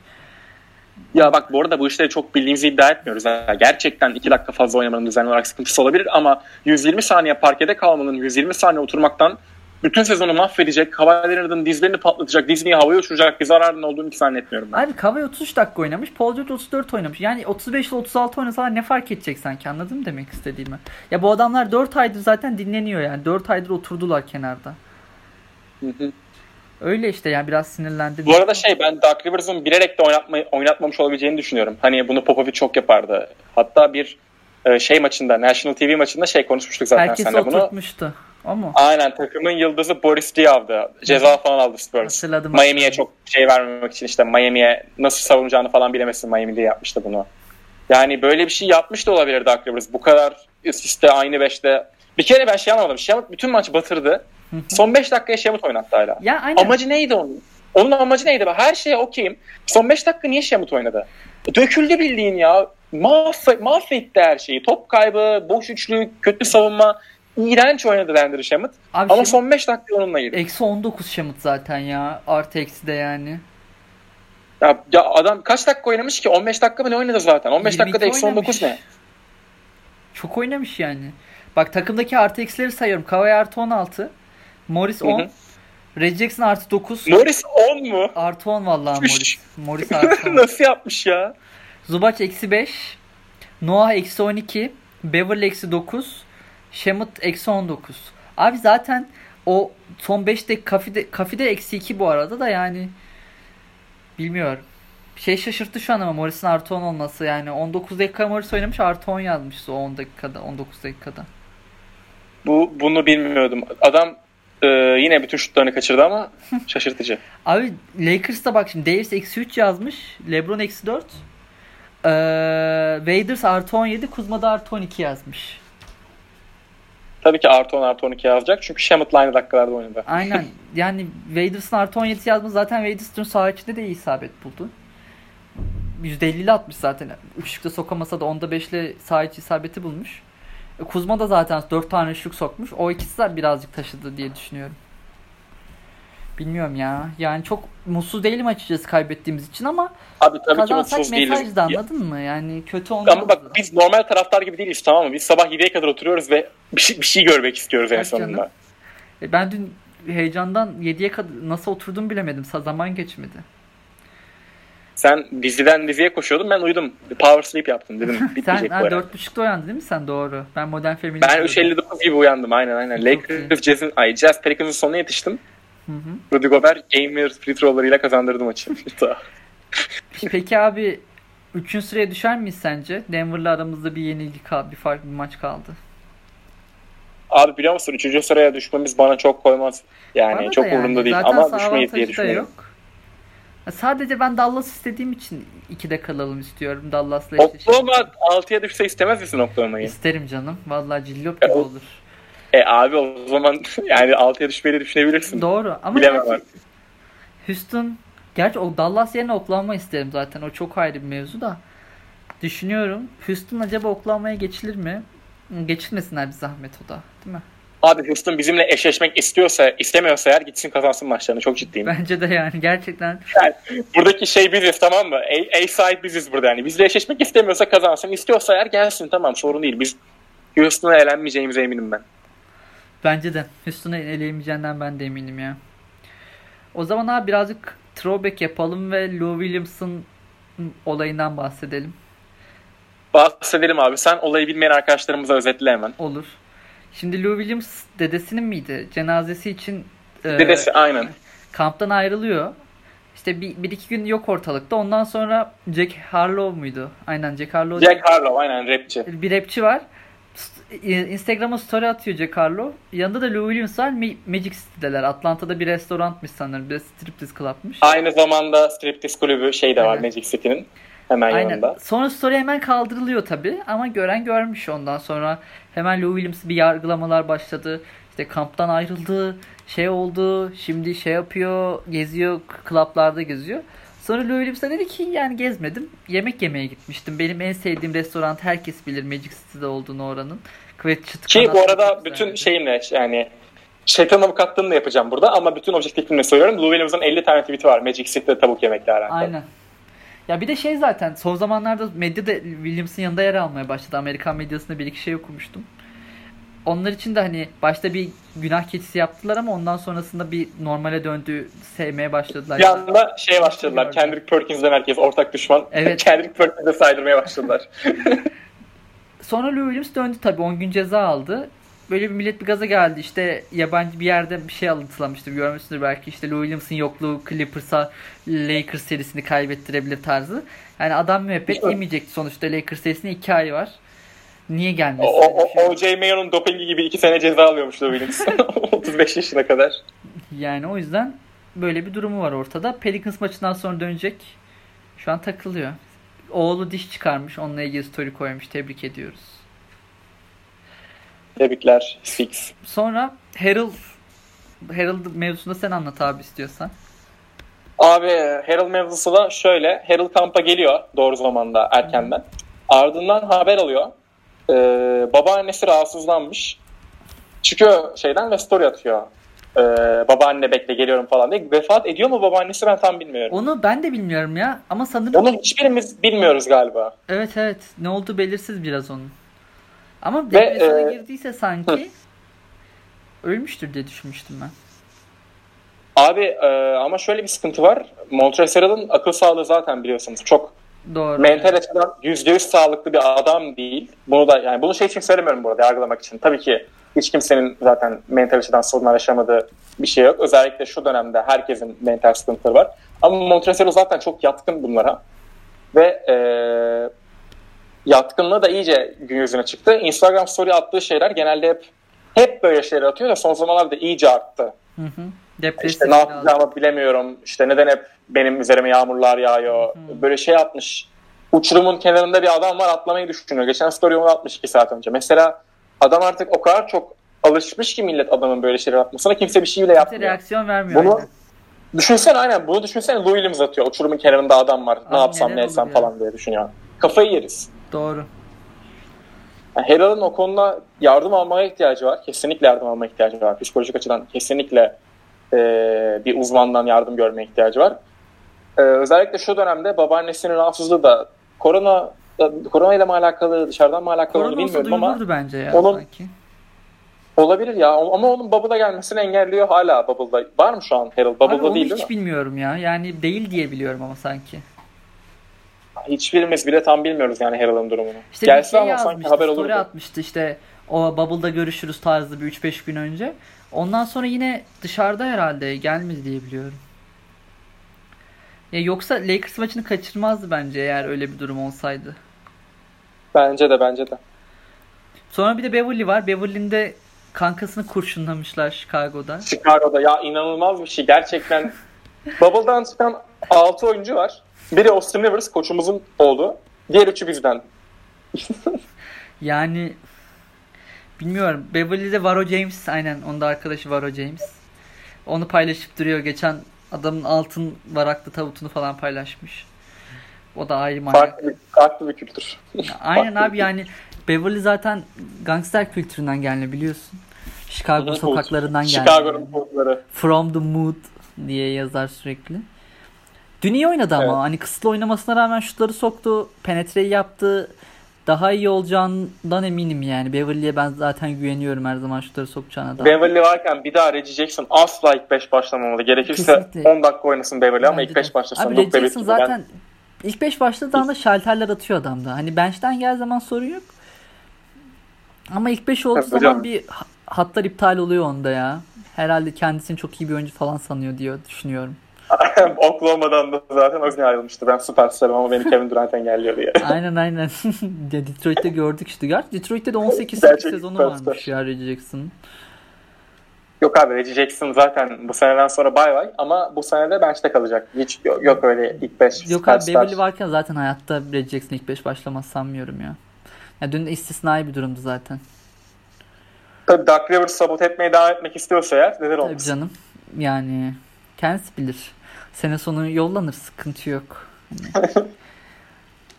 Ya bak bu arada bu işleri çok bildiğimizi iddia etmiyoruz. Ha. Gerçekten 2 dakika fazla oynamanın düzenli olarak sıkıntısı olabilir ama 120 saniye parkede kalmanın 120 saniye oturmaktan bütün sezonu mahvedecek, Leonard'ın dizlerini patlatacak, Disney'i havaya uçuracak bir zararın olduğunu hiç zannetmiyorum ben. Abi Kawhi 33 dakika oynamış, Paul George 34 oynamış. Yani 35 ile 36 oynasalar ne fark edecek sanki anladın mı demek istediğimi? Ya bu adamlar 4 aydır zaten dinleniyor yani. 4 aydır oturdular kenarda. Hı hı. Öyle işte yani biraz sinirlendim. Bu arada şey ben Dark Rivers'ın bilerek de oynatma, oynatmamış olabileceğini düşünüyorum. Hani bunu Popovic çok yapardı. Hatta bir e, şey maçında, National TV maçında şey konuşmuştuk zaten Herkes seninle bunu. Herkes oturtmuştu. O mu? Aynen takımın yıldızı Boris Diaw'dı. Ceza falan aldı Spurs. Miami'ye çok şey vermemek için işte Miami'ye nasıl savunacağını falan bilemesin Miami'de yapmıştı bunu. Yani böyle bir şey yapmış da olabilir Dark Rivers. Bu kadar üst aynı beşte. Bir kere ben şey anlamadım. Şamut bütün maçı batırdı. Son 5 dakikaya Şamut oynattı hala. Ya, aynen. Amacı neydi onun? Onun amacı neydi? Her şeye okeyim. Son 5 dakika niye Şamut oynadı? Döküldü bildiğin ya. Mahv mahvetti her şeyi. Top kaybı, boş üçlük, kötü savunma iğrenç oynadı Landry. Abi Ama son 5 dakika onunla girdi. Eksi 19 Shamet zaten ya. Artı eksi de yani. Ya, ya adam kaç dakika oynamış ki? 15 dakika mı ne oynadı zaten? 15 dakikada eksi 19 ne? Çok oynamış yani. Bak takımdaki artı eksileri sayıyorum. Kawhi artı 16. Morris 10. Red Jackson artı 9. Morris 10 mu? Artı 10 vallahi Morris. Morris artı 10. Nasıl yapmış ya? Zubac eksi 5. Noah eksi 12. Beverly eksi 9. Şemut eksi 19. Abi zaten o son 5 dakika kafide, kafide eksi 2 bu arada da yani bilmiyorum. Şey şaşırttı şu an ama Morris'in artı 10 olması yani 19 dakika Morris oynamış artı 10 yazmış o 10 dakikada 19 dakikada. Bu bunu bilmiyordum. Adam e, yine bütün şutlarını kaçırdı ama şaşırtıcı. Abi Lakers'ta bak şimdi Davis eksi 3 yazmış. Lebron eksi 4. Ee, Waders artı 17. Kuzma da artı 12 yazmış. Tabii ki artı 10 artı 12 yazacak. Çünkü Shamet'la aynı dakikalarda oynadı. Aynen. Yani Waders'ın artı 17 yazması zaten Waders'ın sağ içinde de iyi isabet buldu. %50'li atmış zaten. Üçlükte sokamasa da onda 5'le sağ içi isabeti bulmuş. E, Kuzma da zaten 4 tane üçlük sokmuş. O ikisi de birazcık taşıdı diye düşünüyorum. Bilmiyorum ya. Yani çok mutsuz değilim açıkçası kaybettiğimiz için ama Abi tabii ki mutsuz değiliz. mesajdı anladın mı? Yani kötü olmaz. Ama bak biz normal taraftar gibi değiliz tamam mı? Biz sabah 7'ye kadar oturuyoruz ve bir şey, bir şey görmek istiyoruz en sonunda. E ben dün heyecandan 7'ye kadar nasıl oturdum bilemedim. Zaman geçmedi. Sen diziden diziye koşuyordun ben uyudum. Power sleep yaptım dedim. sen ha, 4.30'da uyandın değil mi sen doğru? Ben modern feminin. Ben 3.59 gibi uyandım aynen aynen. Lakers Jazz'in ay Jazz Pelicans'ın sonuna yetiştim. Hı hı. Rudy Gobert gamer free throw'larıyla kazandırdı maçı. Peki abi 3. sıraya düşer miyiz sence? Denver'la aramızda bir yenilgi kaldı, bir farklı bir maç kaldı. Abi biliyor musun 3. sıraya düşmemiz bana çok koymaz. Yani bana çok yani. umurumda değil Zaten ama düşmeyiz diye düşünüyorum. Yok. Sadece ben Dallas istediğim için 2'de kalalım istiyorum. Dallas'la. Oklahoma 6'ya düşse istemez misin Oklahoma'yı? İsterim canım. Vallahi cillop gibi olur. E abi o zaman yani 6'ya düşmeyi düşünebilirsin. Doğru ama Bilemem gerçi, Houston gerçi o Dallas yerine Oklahoma isterim zaten. O çok ayrı bir mevzu da. Düşünüyorum. Houston acaba Oklahoma'ya geçilir mi? Geçilmesinler bir zahmet o da. Değil mi? Abi Houston bizimle eşleşmek istiyorsa, istemiyorsa eğer gitsin kazansın maçlarını. Çok ciddiyim. Bence de yani gerçekten. Yani buradaki şey biziz tamam mı? A, A side biziz burada yani. Bizle eşleşmek istemiyorsa kazansın. istiyorsa eğer gelsin tamam sorun değil. Biz Houston'a elenmeyeceğimize eminim ben. Bence de. Houston'a eleyemeyeceğinden ben de eminim ya. O zaman abi birazcık throwback yapalım ve Lou Williams'ın olayından bahsedelim. Bahsedelim abi. Sen olayı bilmeyen arkadaşlarımıza özetle hemen. Olur. Şimdi Lou Williams dedesinin miydi? Cenazesi için e, Dedesi aynen. Kamptan ayrılıyor. İşte bir, bir iki gün yok ortalıkta. Ondan sonra Jack Harlow muydu? Aynen Jack Harlow. Jack Harlow aynen rapçi. Bir rapçi var. Instagram'a story atıyor Harlow. Yanında da Lou Williams var. Magic City'deler. Atlanta'da bir restoranmış sanırım. Bir striptease club'mış. Aynı zamanda striptease kulübü şey de var Aynen. Magic City'nin. Hemen Aynen. yanında. Sonra story hemen kaldırılıyor tabi ama gören görmüş ondan sonra hemen Lou Williams bir yargılamalar başladı. İşte kamptan ayrıldı, şey oldu, şimdi şey yapıyor, geziyor, klaplarda geziyor. Sonra Lou Williams da dedi ki yani gezmedim, yemek yemeye gitmiştim. Benim en sevdiğim restoran herkes bilir Magic City'de olduğunu oranın. Ki bu arada bütün şeyimle yani şeytan avukatlığını da yapacağım burada ama bütün objektifimle söylüyorum. Lou Williams'ın 50 tane tweet'i var Magic City'de tavuk yemekle alakalı. Aynen. Ya bir de şey zaten son zamanlarda medyada Williams'ın yanında yer almaya başladı. Amerikan medyasında bir iki şey okumuştum. Onlar için de hani başta bir günah keçisi yaptılar ama ondan sonrasında bir normale döndü, sevmeye başladılar. Bir anda şey başladılar. Kendrick Perkins'den herkes ortak düşman. Evet. Kendrick Perkins'e saydırmaya başladılar. Sonra Lou Williams döndü tabii 10 gün ceza aldı böyle bir millet bir gaza geldi. İşte yabancı bir yerde bir şey alıntılamıştır. Görmüşsündür belki işte Lou Williams'ın yokluğu Clippers'a Lakers serisini kaybettirebilir tarzı. Yani adam müebbet yemeyecekti sonuçta Lakers serisinde 2 ay var. Niye gelmesin? O, şey O.J. Mayo'nun dopingi gibi 2 sene ceza alıyormuş Lou Williams. 35 yaşına kadar. Yani o yüzden böyle bir durumu var ortada. Pelicans maçından sonra dönecek. Şu an takılıyor. Oğlu diş çıkarmış. Onunla ilgili story koymuş. Tebrik ediyoruz. Tebrikler Six. Sonra Harold Harold mevzusunda sen anlat abi istiyorsan. Abi Harold mevzusu da şöyle. Harold kampa geliyor doğru zamanda erkenden. Ardından haber alıyor. Ee, babaannesi rahatsızlanmış. Çıkıyor şeyden ve story atıyor. Ee, babaanne bekle geliyorum falan diye. Vefat ediyor mu babaannesi ben tam bilmiyorum. Onu ben de bilmiyorum ya. Ama sanırım... Onu hiçbirimiz bilmiyoruz galiba. Evet evet. Ne oldu belirsiz biraz onun. Ama depresyona e, girdiyse sanki hı. ölmüştür diye düşünmüştüm ben. Abi e, ama şöyle bir sıkıntı var. Montrezl akıl sağlığı zaten biliyorsunuz çok Doğru. mental açıdan %100 sağlıklı bir adam değil. Bunu da yani bunu şey için söylemiyorum burada yargılamak için. Tabii ki hiç kimsenin zaten mental açıdan sorunlar yaşamadığı bir şey yok. Özellikle şu dönemde herkesin mental sıkıntıları var. Ama Montrezl zaten çok yatkın bunlara. Ve e, yatkınlığı da iyice gün yüzüne çıktı. Instagram story attığı şeyler genelde hep hep böyle şeyler atıyor da son zamanlarda iyice arttı. Hı hı. İşte ne yapacağımı lazım. bilemiyorum. İşte neden hep benim üzerime yağmurlar yağıyor. Hı. Böyle şey atmış. Uçurumun kenarında bir adam var atlamayı düşünüyor. Geçen story onu atmış iki saat önce. Mesela adam artık o kadar çok alışmış ki millet adamın böyle şeyler atmasına kimse bir şey bile yapmıyor. Kimse reaksiyon vermiyor. Bunu, aynen. Düşünsene aynen bunu düşünsene Lou Williams atıyor. Uçurumun kenarında adam var. Abi ne yapsam ne etsem falan diye düşünüyor. Kafayı yeriz. Doğru. Yani Herald'ın o konuda yardım almaya ihtiyacı var. Kesinlikle yardım almaya ihtiyacı var. Psikolojik açıdan kesinlikle e, bir uzmandan yardım görmeye ihtiyacı var. E, özellikle şu dönemde babaannesinin rahatsızlığı da korona korona ile mi alakalı dışarıdan mı alakalı korona bilmiyorum ama bence ya onun sanki. olabilir ya ama onun Bubble'a gelmesini engelliyor hala Bubble'da. Var mı şu an Harold? Bubble'da değil değil hiç bilmiyorum ya. Yani değil diye biliyorum ama sanki. Hiçbirimiz bile tam bilmiyoruz yani Harold'un durumunu. İşte Gelse şey ama sanki haber olurdu. atmıştı işte o Bubble'da görüşürüz tarzı bir 3-5 gün önce. Ondan sonra yine dışarıda herhalde gelmedi diye biliyorum. Ya yoksa Lakers maçını kaçırmazdı bence eğer öyle bir durum olsaydı. Bence de bence de. Sonra bir de Beverly var. Beverly'nin de kankasını kurşunlamışlar Chicago'da. Chicago'da ya inanılmaz bir şey. Gerçekten Bubble'dan çıkan 6 oyuncu var. Biri Austin Rivers koçumuzun oğlu. Diğer üçü bizden. yani bilmiyorum. Beverly'de Varo James aynen. Onda arkadaşı Varo James. Onu paylaşıp duruyor. Geçen adamın altın varaklı tavutunu falan paylaşmış. O da ayrı manyak. Farklı, farklı bir kültür. Aynen abi yani Beverly zaten gangster kültüründen gelme biliyorsun. Chicago sokaklarından gelme. Chicago'nun pozları. From the mood diye yazar sürekli. Dün iyi oynadı ama evet. hani kısıtlı oynamasına rağmen şutları soktu, penetreyi yaptı. Daha iyi olacağından eminim yani. Beverly'e ben zaten güveniyorum her zaman şutları sokacağına da. Beverly varken bir daha Reggie Jackson asla ilk 5 başlamamalı. Gerekirse Kesinlikle. 10 dakika oynasın Beverly ama ilk 5 başlasın. Abi Reggie Jackson zaten ben... ilk 5 başladığı anda şalterler atıyor adamda. Hani bench'ten gel zaman sorun yok. Ama ilk 5 olduğu zaman hocam. bir hatlar iptal oluyor onda ya. Herhalde kendisini çok iyi bir oyuncu falan sanıyor diyor düşünüyorum. Oklahoma'dan da zaten o yüzden ayrılmıştı. Ben süperstarım ama beni Kevin Durant engelliyor diye. aynen aynen. Detroit'te gördük işte. Gerçi Detroit'te de 18 sezonu varmış ya Reggie Jackson'ın. Yok abi Reggie Jackson zaten bu seneden sonra bay bay ama bu senede bench'te kalacak. Hiç yok, yok öyle ilk 5 Yok abi Beverly varken zaten hayatta Reggie Jackson ilk 5 başlamaz sanmıyorum ya. Ya dün istisnai bir durumdu zaten. Tabii Doug Rivers sabot etmeye devam etmek istiyorsa eğer neden olmasın? Tabii canım. Yani kendisi bilir. Sene sonu yollanır sıkıntı yok. Hani.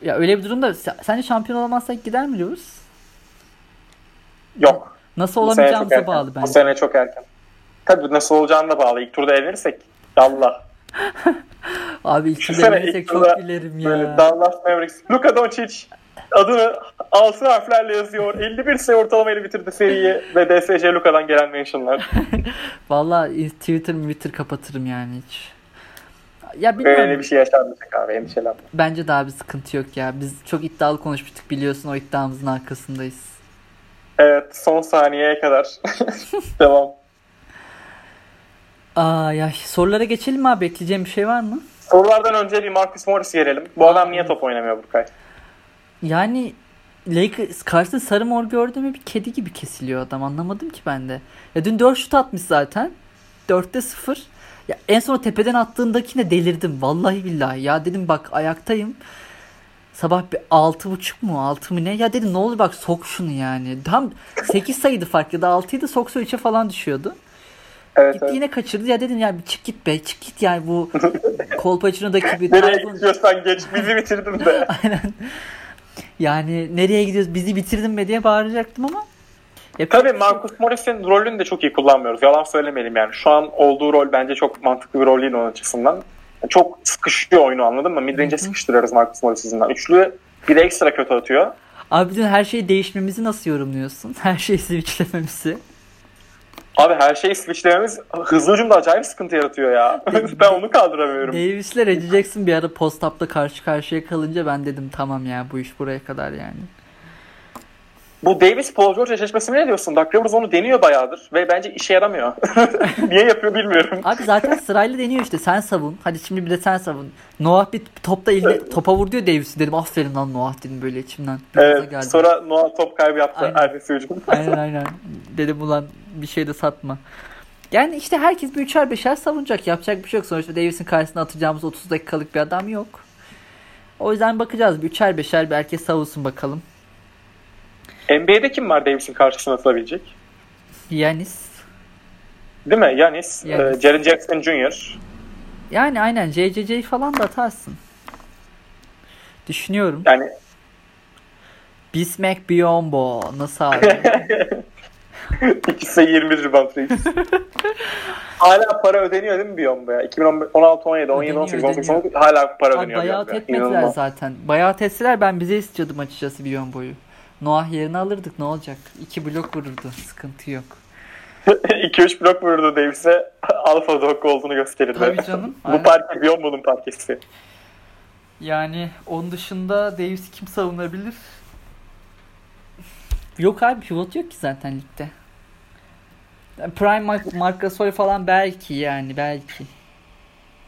ya öyle bir durumda sence şampiyon olamazsak gider mi diyoruz? Yok. Nasıl olamayacağımıza bağlı bence. Bu sene çok erken. Tabii nasıl olacağına bağlı. İlk turda elenirsek Allah. Abi ilk turda elenirsek çok gülerim ya. Dallas Mavericks. Luka Doncic adını altın harflerle yazıyor. 51 sayı ortalamayla bitirdi seriyi ve DSC Luka'dan gelen mentionlar. Valla Twitter Twitter kapatırım yani hiç. Ya bilmiyorum. Böyle bir şey yaşanmayacak abi endişelenme. Bence daha bir sıkıntı yok ya. Biz çok iddialı konuşmuştuk biliyorsun o iddiamızın arkasındayız. Evet son saniyeye kadar. Devam. Aa ya sorulara geçelim mi abi? Bekleyeceğim bir şey var mı? Sorulardan önce bir Marcus Morris gelelim. Bu Aa, adam niye top oynamıyor Burkay? Yani Lakers karşısında sarı mor gördüğümü bir kedi gibi kesiliyor adam. Anlamadım ki ben de. Ya dün 4 şut atmış zaten. 4'te 0. Ya en son tepeden attığındakine delirdim. Vallahi billahi. Ya dedim bak ayaktayım. Sabah bir altı buçuk mu altı mı ne? Ya dedim ne olur bak sok şunu yani. Tam 8 sayıydı fark ya da 6'ydı soksa 3'e falan düşüyordu. Evet, Gitti evet. yine kaçırdı. Ya dedim ya bir çık git be çık git yani bu Kolpaçino'daki bir... Nereye gidiyorsan geç bizi bitirdin be. Aynen. Yani nereye gidiyoruz bizi bitirdin be diye bağıracaktım ama e, Tabii Marcus Morris'in rolünü de çok iyi kullanmıyoruz. Yalan söylemeyelim yani. Şu an olduğu rol bence çok mantıklı bir rol değil onun açısından. Çok sıkışıyor oyunu anladın mı? Midrange'e sıkıştırıyoruz Marcus Morris yüzünden. Üçlü bir de ekstra kötü atıyor. Abi dün her şey değişmemizi nasıl yorumluyorsun? Her şeyi switchlememizi. Abi her şeyi switchlememiz hızlı hücumda acayip sıkıntı yaratıyor ya. ben onu kaldıramıyorum. Davis'le Reggie Jackson bir ara post-up'ta karşı karşıya kalınca ben dedim tamam ya bu iş buraya kadar yani. Bu Davis Paul George eşleşmesi ne diyorsun? Doug Rivers onu deniyor bayağıdır ve bence işe yaramıyor. Niye yapıyor bilmiyorum. Abi zaten sırayla deniyor işte. Sen savun. Hadi şimdi bir de sen savun. Noah bir topta eline topa vur diyor Davis'i dedim. Aferin lan Noah dedim böyle içimden. evet, geldi. sonra Noah top kaybı yaptı. Aynen. Ertesi hücum. aynen aynen. Dedim ulan bir şey de satma. Yani işte herkes bir üçer beşer savunacak. Yapacak bir şey yok. Sonuçta Davis'in karşısına atacağımız 30 dakikalık bir adam yok. O yüzden bakacağız. Bir üçer beşer bir herkes savunsun bakalım. NBA'de kim var Davis'in karşısına atılabilecek? Yanis. Değil mi? Yanis. Yanis. E, Jaren Jackson Jr. Yani aynen JJJ falan da atarsın. Düşünüyorum. Yani Bismack Biombo nasıl abi? İkisi 20 rebound reis. hala para ödeniyor değil mi Biyombo'ya? 2016, 17, 17, 18, 18, 19 hala para Abi ödeniyor. bayağı etmediler zaten. Bayağı etseler ben bize istiyordum açıkçası Biyombo'yu. Noah yerine alırdık ne olacak? İki blok vururdu. Sıkıntı yok. 2-3 blok vururdu Davis'e alfa dog olduğunu gösterirdi. Tabii canım. Bu parke Biyombo'nun parkesi. Yani onun dışında Davis'i kim savunabilir? Yok abi pivot yok ki zaten ligde. Prime Mark, Marc Gasol falan belki yani belki.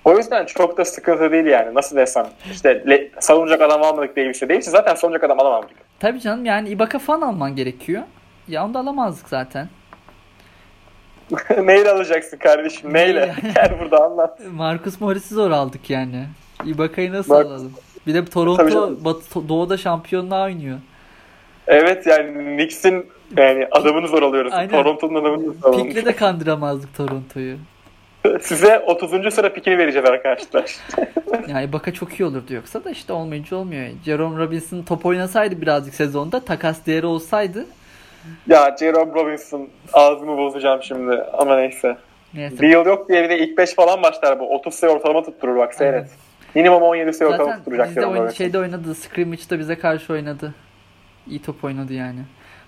O yüzden çok da sıkıntı değil yani. Nasıl desem. İşte le, savunacak adam almadık Davis'e. Davis'i zaten savunacak adam alamam gibi. Tabii canım yani Ibaka falan alman gerekiyor. Ya onu da alamazdık zaten. Neyle alacaksın kardeşim? Neyle? Gel burada anlat. Marcus Morris'i zor aldık yani. Ibaka'yı nasıl Marcus... alalım? Bir de Toronto Batı, Doğu'da şampiyonluğa oynuyor. Evet yani Knicks'in yani adamını zor alıyoruz. Toronto'nun adamını zor alıyoruz. Pikle de kandıramazdık Toronto'yu. Size 30. sıra pikini vereceğiz arkadaşlar. yani Baka çok iyi olurdu yoksa da işte olmayınca olmuyor. Jerome Robinson top oynasaydı birazcık sezonda takas değeri olsaydı. Ya Jerome Robinson ağzımı bozacağım şimdi ama neyse. neyse. Deal yok diye bir de ilk 5 falan başlar bu. 30 sayı ortalama tutturur bak seyret. Evet. Minimum 17 sayı ortalama tutturacak Jerome Robinson. Zaten şeyde oynadı. Scrimmage'da bize karşı oynadı. İyi top oynadı yani.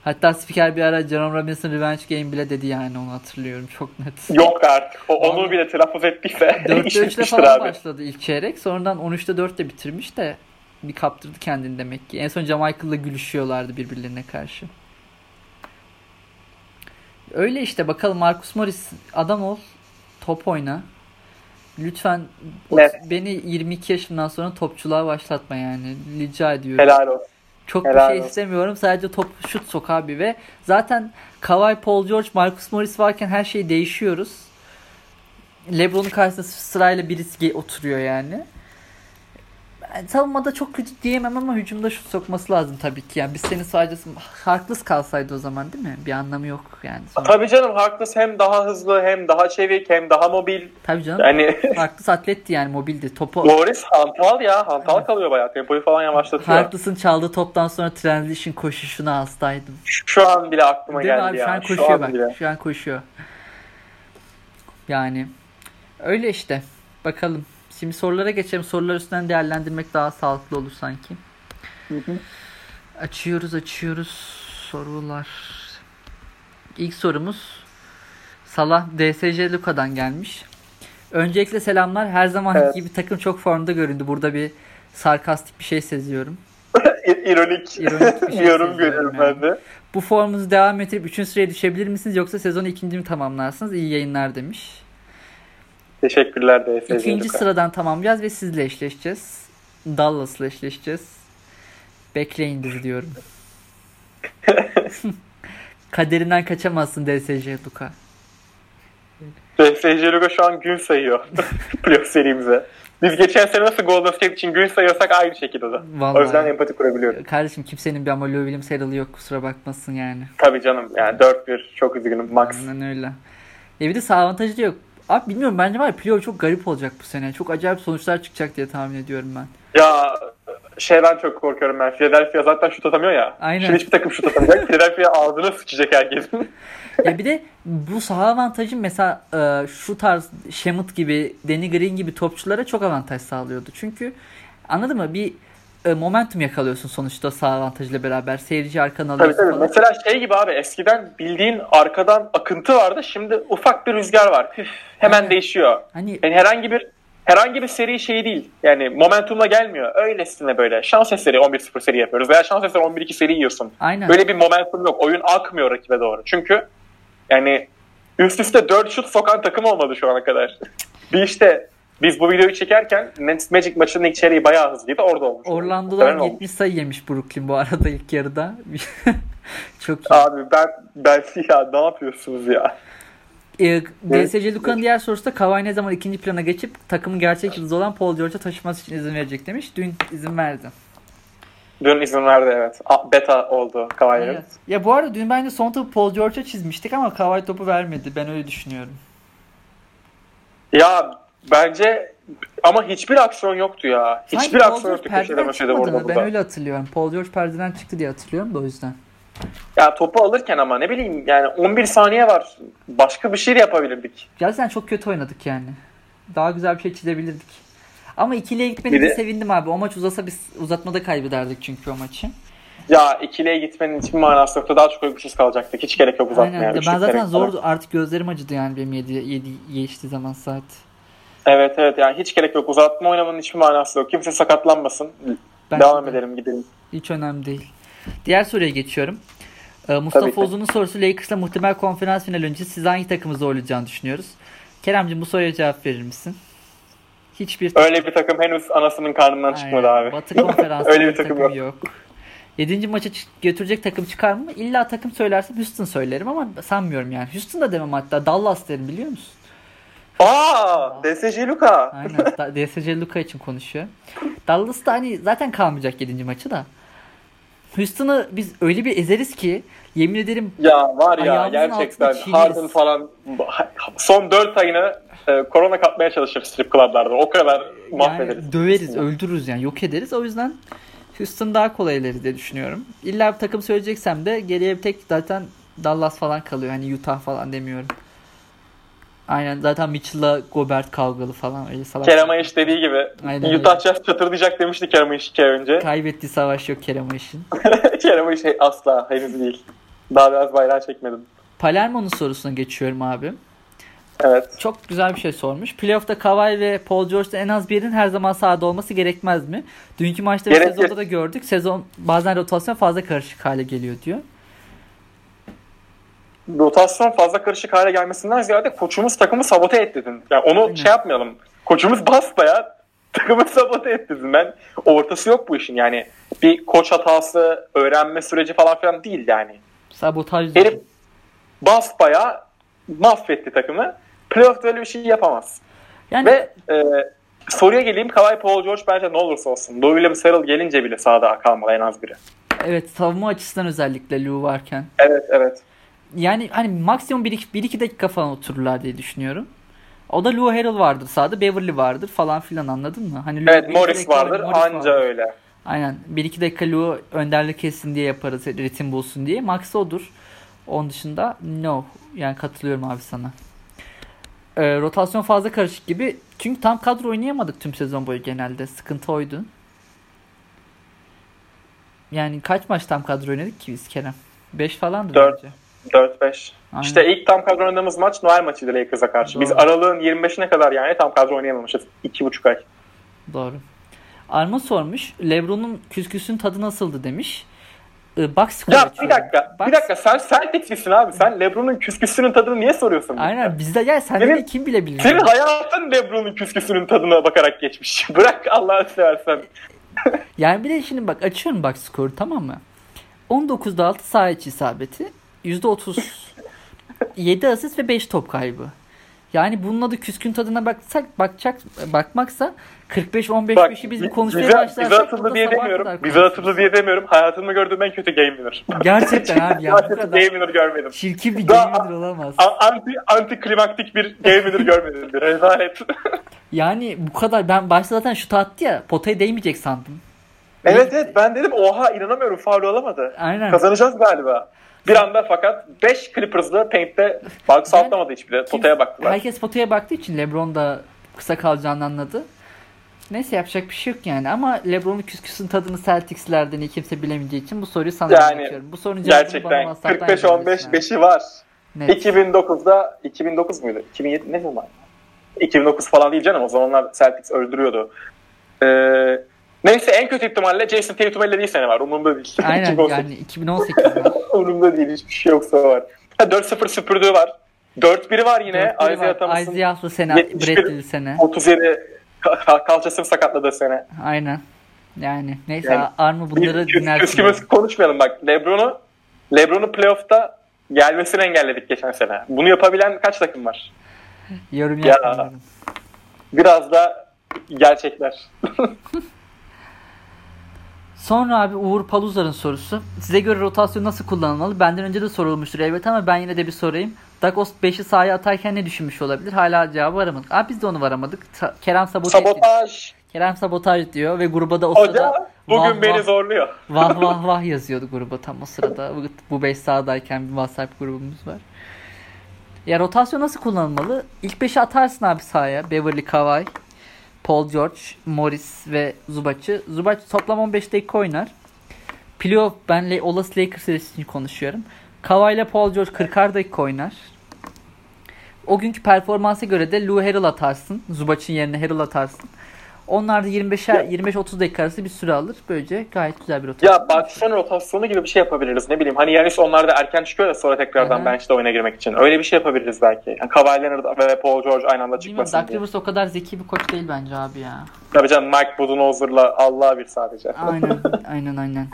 Hatta spiker bir ara Jerome Robinson Revenge Game bile dedi yani onu hatırlıyorum çok net. Yok artık. O, onu bile telaffuz ettiyse 4'te 3'te falan abi. başladı ilk çeyrek. Sonradan 13'te 4'te bitirmiş de bir kaptırdı kendini demek ki. En son Jamichael'la gülüşüyorlardı birbirlerine karşı. Öyle işte bakalım Marcus Morris adam ol. Top oyna. Lütfen evet. beni 22 yaşından sonra topçuluğa başlatma yani. Rica ediyorum. Helal olsun. Çok Helal bir şey olsun. istemiyorum. Sadece top şut sok abi ve zaten Kawhi, Paul George, Marcus Morris varken her şey değişiyoruz. LeBron'un karşısında sırayla birisi oturuyor yani savunmada çok kötü diyemem ama hücumda şut sokması lazım tabii ki. Yani biz senin sadece Harkless kalsaydı o zaman değil mi? Bir anlamı yok yani. Sonra... Tabii canım Harkless hem daha hızlı hem daha çevik hem daha mobil. Tabii canım. Yani... Harkless atletti yani mobildi. Topu... Morris hantal ya. Hantal evet. kalıyor bayağı. Tempoyu falan yavaşlatıyor. Harkless'ın çaldığı toptan sonra transition koşuşuna hastaydım. Şu an bile aklıma değil geldi abi? ya. Şu an koşuyor Şu an bak. Bile. Şu an koşuyor. Yani öyle işte. Bakalım. Şimdi sorulara geçelim. Sorular üstünden değerlendirmek daha sağlıklı olur sanki. Hı hı. Açıyoruz açıyoruz sorular. İlk sorumuz Salah DSC Luka'dan gelmiş. Öncelikle selamlar. Her zaman evet. gibi takım çok formda göründü. Burada bir sarkastik bir şey seziyorum. İronik, İronik bir şey yorum görüyorum yani. ben de. Bu formunuzu devam ettirip 3. sıraya düşebilir misiniz yoksa sezonu ikinci mi tamamlarsınız? İyi yayınlar demiş. Teşekkürler DFZ. İkinci sıradan tamamlayacağız ve sizle eşleşeceğiz. Dallas'la eşleşeceğiz. Bekleyin bizi diyorum. Kaderinden kaçamazsın DSC Luka. DSC Luka şu an gün sayıyor. Playoff serimize. Biz geçen sene nasıl Golden State için gün sayıyorsak aynı şekilde de. Vallahi. O yüzden empati kurabiliyorum. Kardeşim kimsenin bir ama Lou Williams ayrılığı yok kusura bakmasın yani. Tabii canım yani 4-1 çok üzgünüm max. Aynen öyle. Ya bir de sağ avantajı da yok. Abi bilmiyorum bence var ya playoff çok garip olacak bu sene. Çok acayip sonuçlar çıkacak diye tahmin ediyorum ben. Ya şeyden çok korkuyorum ben. Philadelphia zaten şut atamıyor ya. Aynen. Şimdi hiçbir takım şut atamayacak. Philadelphia ağzına sıçacak herkesin. ya bir de bu saha avantajı mesela e, şu tarz Şemut gibi, Danny Green gibi topçulara çok avantaj sağlıyordu. Çünkü anladın mı? Bir e, momentum yakalıyorsun sonuçta sağ avantajıyla beraber. Seyirci arkanı alıyorsun tabii, tabii. falan. Mesela şey gibi abi eskiden bildiğin arkadan akıntı vardı. Şimdi ufak bir rüzgar var. Püf, hemen Aynen. değişiyor. Hani... Yani herhangi bir herhangi bir seri şey değil. Yani momentumla gelmiyor. Öylesine böyle. Şans eseri 11-0 seri yapıyoruz. Veya şans eseri 11-2 seri yiyorsun. Aynen. Böyle bir momentum yok. Oyun akmıyor rakibe doğru. Çünkü yani üst üste 4 şut sokan takım olmadı şu ana kadar. bir işte biz bu videoyu çekerken Magic maçının ilk çeyreği bayağı hızlıydı. Orada olmuş. Orlando'dan 70 sayı yemiş Brooklyn bu arada ilk yarıda. Çok iyi. Abi ben, ben ya ne yapıyorsunuz ya? E, DSC Luka'nın diğer sorusu da Kawhi ne zaman ikinci plana geçip takımın gerçek yıldızı olan Paul George'a taşıması için izin verecek demiş. Dün izin verdi. Dün izin verdi evet. Beta oldu Kawhi'nin. Evet. Ya bu arada dün bence son topu Paul George'a çizmiştik ama Kawhi topu vermedi. Ben öyle düşünüyorum. Ya Bence ama hiçbir aksiyon yoktu ya. Hiçbir Sanki aksiyon yoktu köşede köşede orada burada. Ben öyle hatırlıyorum. Paul George perdeden çıktı diye hatırlıyorum da o yüzden. Ya topu alırken ama ne bileyim yani 11 saniye var. Başka bir şey de yapabilirdik. Gerçekten çok kötü oynadık yani. Daha güzel bir şey çizebilirdik. Ama ikiliye gitmenize de... sevindim abi. O maç uzasa biz uzatmada kaybederdik çünkü o maçı. Ya ikiliye gitmenin hiçbir manası yoktu. Daha çok uykusuz kalacaktık. Hiç gerek yok uzatmaya. Aynen. Ben zaten zordu. Artık gözlerim acıdı yani benim 7 7 geçti zaman saat. Evet evet yani hiç gerek yok. Uzatma oynamanın hiçbir manası yok. Kimse sakatlanmasın. Ben Devam de. edelim gidelim. Hiç önemli değil. Diğer soruya geçiyorum. Ee, Mustafa Uzun'un sorusu Lakers'la muhtemel konferans final öncesi siz hangi takımı zorlayacağını düşünüyoruz? Keremciğim bu soruya cevap verir misin? Hiçbir Öyle bir takım henüz anasının karnından Aynen. çıkmadı abi. Batı konferansı Öyle bir takım, takım yok. yok. Yedinci maça götürecek takım çıkar mı? İlla takım söylersem Houston söylerim ama sanmıyorum yani. Houston da demem hatta Dallas derim biliyor musun? Aa, DSC Luka. Aynen. DSC Luka için konuşuyor. Dallas da hani zaten kalmayacak 7. maçı da. Houston'ı biz öyle bir ezeriz ki yemin ederim ya var ya gerçekten Harden falan son 4 ayını e, korona kapmaya çalışır strip club'larda. O kadar mahvederiz. Yani döveriz, öldürürüz yani yok ederiz. O yüzden Houston daha kolay ileri diye düşünüyorum. İlla bir takım söyleyeceksem de geriye bir tek zaten Dallas falan kalıyor. Hani Utah falan demiyorum. Aynen zaten Mitchell'la Gobert kavgalı falan öyle salak. Kerem Ayış dediği gibi. Aynen Utah Jazz çatırdayacak demişti Kerem Ayış iki önce. Kaybetti savaş yok Kerem Ayış'ın. Kerem Ayış asla henüz değil. Daha biraz bayrağı çekmedim. Palermo'nun sorusuna geçiyorum abi. Evet. Çok güzel bir şey sormuş. Playoff'ta Kawhi ve Paul George'da en az birinin her zaman sahada olması gerekmez mi? Dünkü maçta ve sezonda da gördük. Sezon bazen rotasyon fazla karışık hale geliyor diyor rotasyon fazla karışık hale gelmesinden ziyade koçumuz takımı sabote et dedin. Yani onu Aynen. şey yapmayalım. Koçumuz basbaya takımı sabote et dedin. Ben ortası yok bu işin. Yani bir koç hatası, öğrenme süreci falan filan değil yani. Sabotaj. Herif basbaya mahvetti takımı. Playoff'ta öyle bir şey yapamaz. Yani... Ve e, soruya geleyim. Kawhi Paul George bence ne olursa olsun. Lou Williams Harrell gelince bile sahada kalmalı en az biri. Evet savunma açısından özellikle Lou varken. Evet evet yani hani maksimum 1-2 dakika falan otururlar diye düşünüyorum. O da Lou Harrell vardır sağda, Beverly vardır falan filan anladın mı? Hani evet Morris vardır Morris anca vardır. öyle. Aynen 1-2 dakika Lou önderlik kessin diye yaparız ritim bulsun diye. Max odur. Onun dışında no. Yani katılıyorum abi sana. Ee, rotasyon fazla karışık gibi. Çünkü tam kadro oynayamadık tüm sezon boyu genelde. Sıkıntı oydu. Yani kaç maç tam kadro oynadık ki biz Kerem? 5 falandı 4. bence. 4-5. İşte ilk tam kadro oynadığımız maç Noel maçıydı Lakers'a karşı. Doğru. Biz aralığın 25'ine kadar yani tam kadro oynayamamışız. 2,5 ay. Doğru. Arma sormuş. Lebron'un küsküsün tadı nasıldı demiş. E, box ya bir dakika. Box... Bir dakika sen sen Celtics'sin abi. Sen Lebron'un küsküsünün tadını niye soruyorsun? Aynen bizde ya sen senin, kim bile bilir. Senin hayatın Lebron'un küsküsünün tadına bakarak geçmiş. Bırak Allah'ını seversen. yani bir de şimdi bak açıyorum box skoru tamam mı? 19'da 6 sahiç isabeti. %30 7 asist ve 5 top kaybı. Yani bununla da küskün tadına baksak bakacak bakmaksa 45 15 Bak, işi biz konuşmaya bize, başlarsak bize hatırlı diye demiyorum. Bize hatırlı diye demiyorum. Hayatımda gördüğüm en kötü game winner. Gerçekten abi ya. Gerçekten game winner görmedim. Çirkin bir game winner olamaz. Anti anti klimaktik bir game winner görmedim. Bir rezalet. yani bu kadar ben başta zaten şut attı ya potaya değmeyecek sandım. Evet evet ben dedim oha inanamıyorum faul alamadı. Aynen. Kazanacağız galiba. Bir anda fakat 5 Clippers'lı Paint'te Bucks yani, atlamadı hiçbiri. Potaya baktılar. Herkes potaya baktığı için LeBron da kısa kalacağını anladı. Neyse yapacak bir şey yok yani ama LeBron'un küsküsün tadını Celtics'lerden iyi kimse bilemeyeceği için bu soruyu sana yani, bırakıyorum. Bu sorunun gerçekten 45-15 5'i var. Net. 2009'da 2009 muydu? 2007 ne zaman? 2009 falan değil canım o zamanlar Celtics öldürüyordu. Ee, Neyse en kötü ihtimalle Jason Tatum ellediği sene var. Umurumda değil. Aynen 2018. yani 2018. Umurumda değil. Hiçbir şey yoksa var. Ha, 4-0 süpürdüğü var. 4-1 var yine. Isaiah Thomas'ın. Isaiah'lı sene. Bradley'li sene. 37 kalçasını sakatladığı sene. Aynen. Yani neyse yani, Armı bunları dinlersin. Üskümüz konuşmayalım bak. Lebron'u Lebron'u playoff'ta gelmesini engelledik geçen sene. Bunu yapabilen kaç takım var? Yorum ya, Biraz da gerçekler. Sonra abi Uğur Paluzar'ın sorusu. Size göre rotasyon nasıl kullanılmalı? Benden önce de sorulmuştur elbette ama ben yine de bir sorayım. Dagos 5'i sahaya atarken ne düşünmüş olabilir? Hala cevabı aramadık. Abi biz de onu varamadık. Kerem sabotaj. Sabotaj. Kerem sabotaj diyor ve gruba da o sırada Bugün vah, beni vah, zorluyor. Vah vah vah yazıyordu gruba tam o sırada. Bu 5 sahadayken bir WhatsApp grubumuz var. Ya rotasyon nasıl kullanılmalı? İlk 5'i atarsın abi sahaya. Beverly Kawhi, Paul George, Morris ve Zubac'ı. Zubac toplam 15 dakika oynar. Playoff ben olası Lakers serisi için konuşuyorum. Kawhi ile Paul George 40'ar dakika oynar. O günkü performansa göre de Lou Harrell atarsın. Zubac'ın yerine Harrell atarsın. Onlar da 25'er 25-30 dakika arası bir süre alır. Böylece gayet güzel bir rotasyon. Ya Bakşan rotasyonu gibi bir şey yapabiliriz. Ne bileyim hani Yanis onlar da erken çıkıyor da sonra tekrardan Hı-hı. bench'te oyuna girmek için. Öyle bir şey yapabiliriz belki. Yani Kawhi Leonard ve Paul George aynı anda çıkmasın Doug Rivers o kadar zeki bir koç değil bence abi ya. Tabii canım Mike Budenholzer'la Allah bir sadece. Aynen aynen aynen.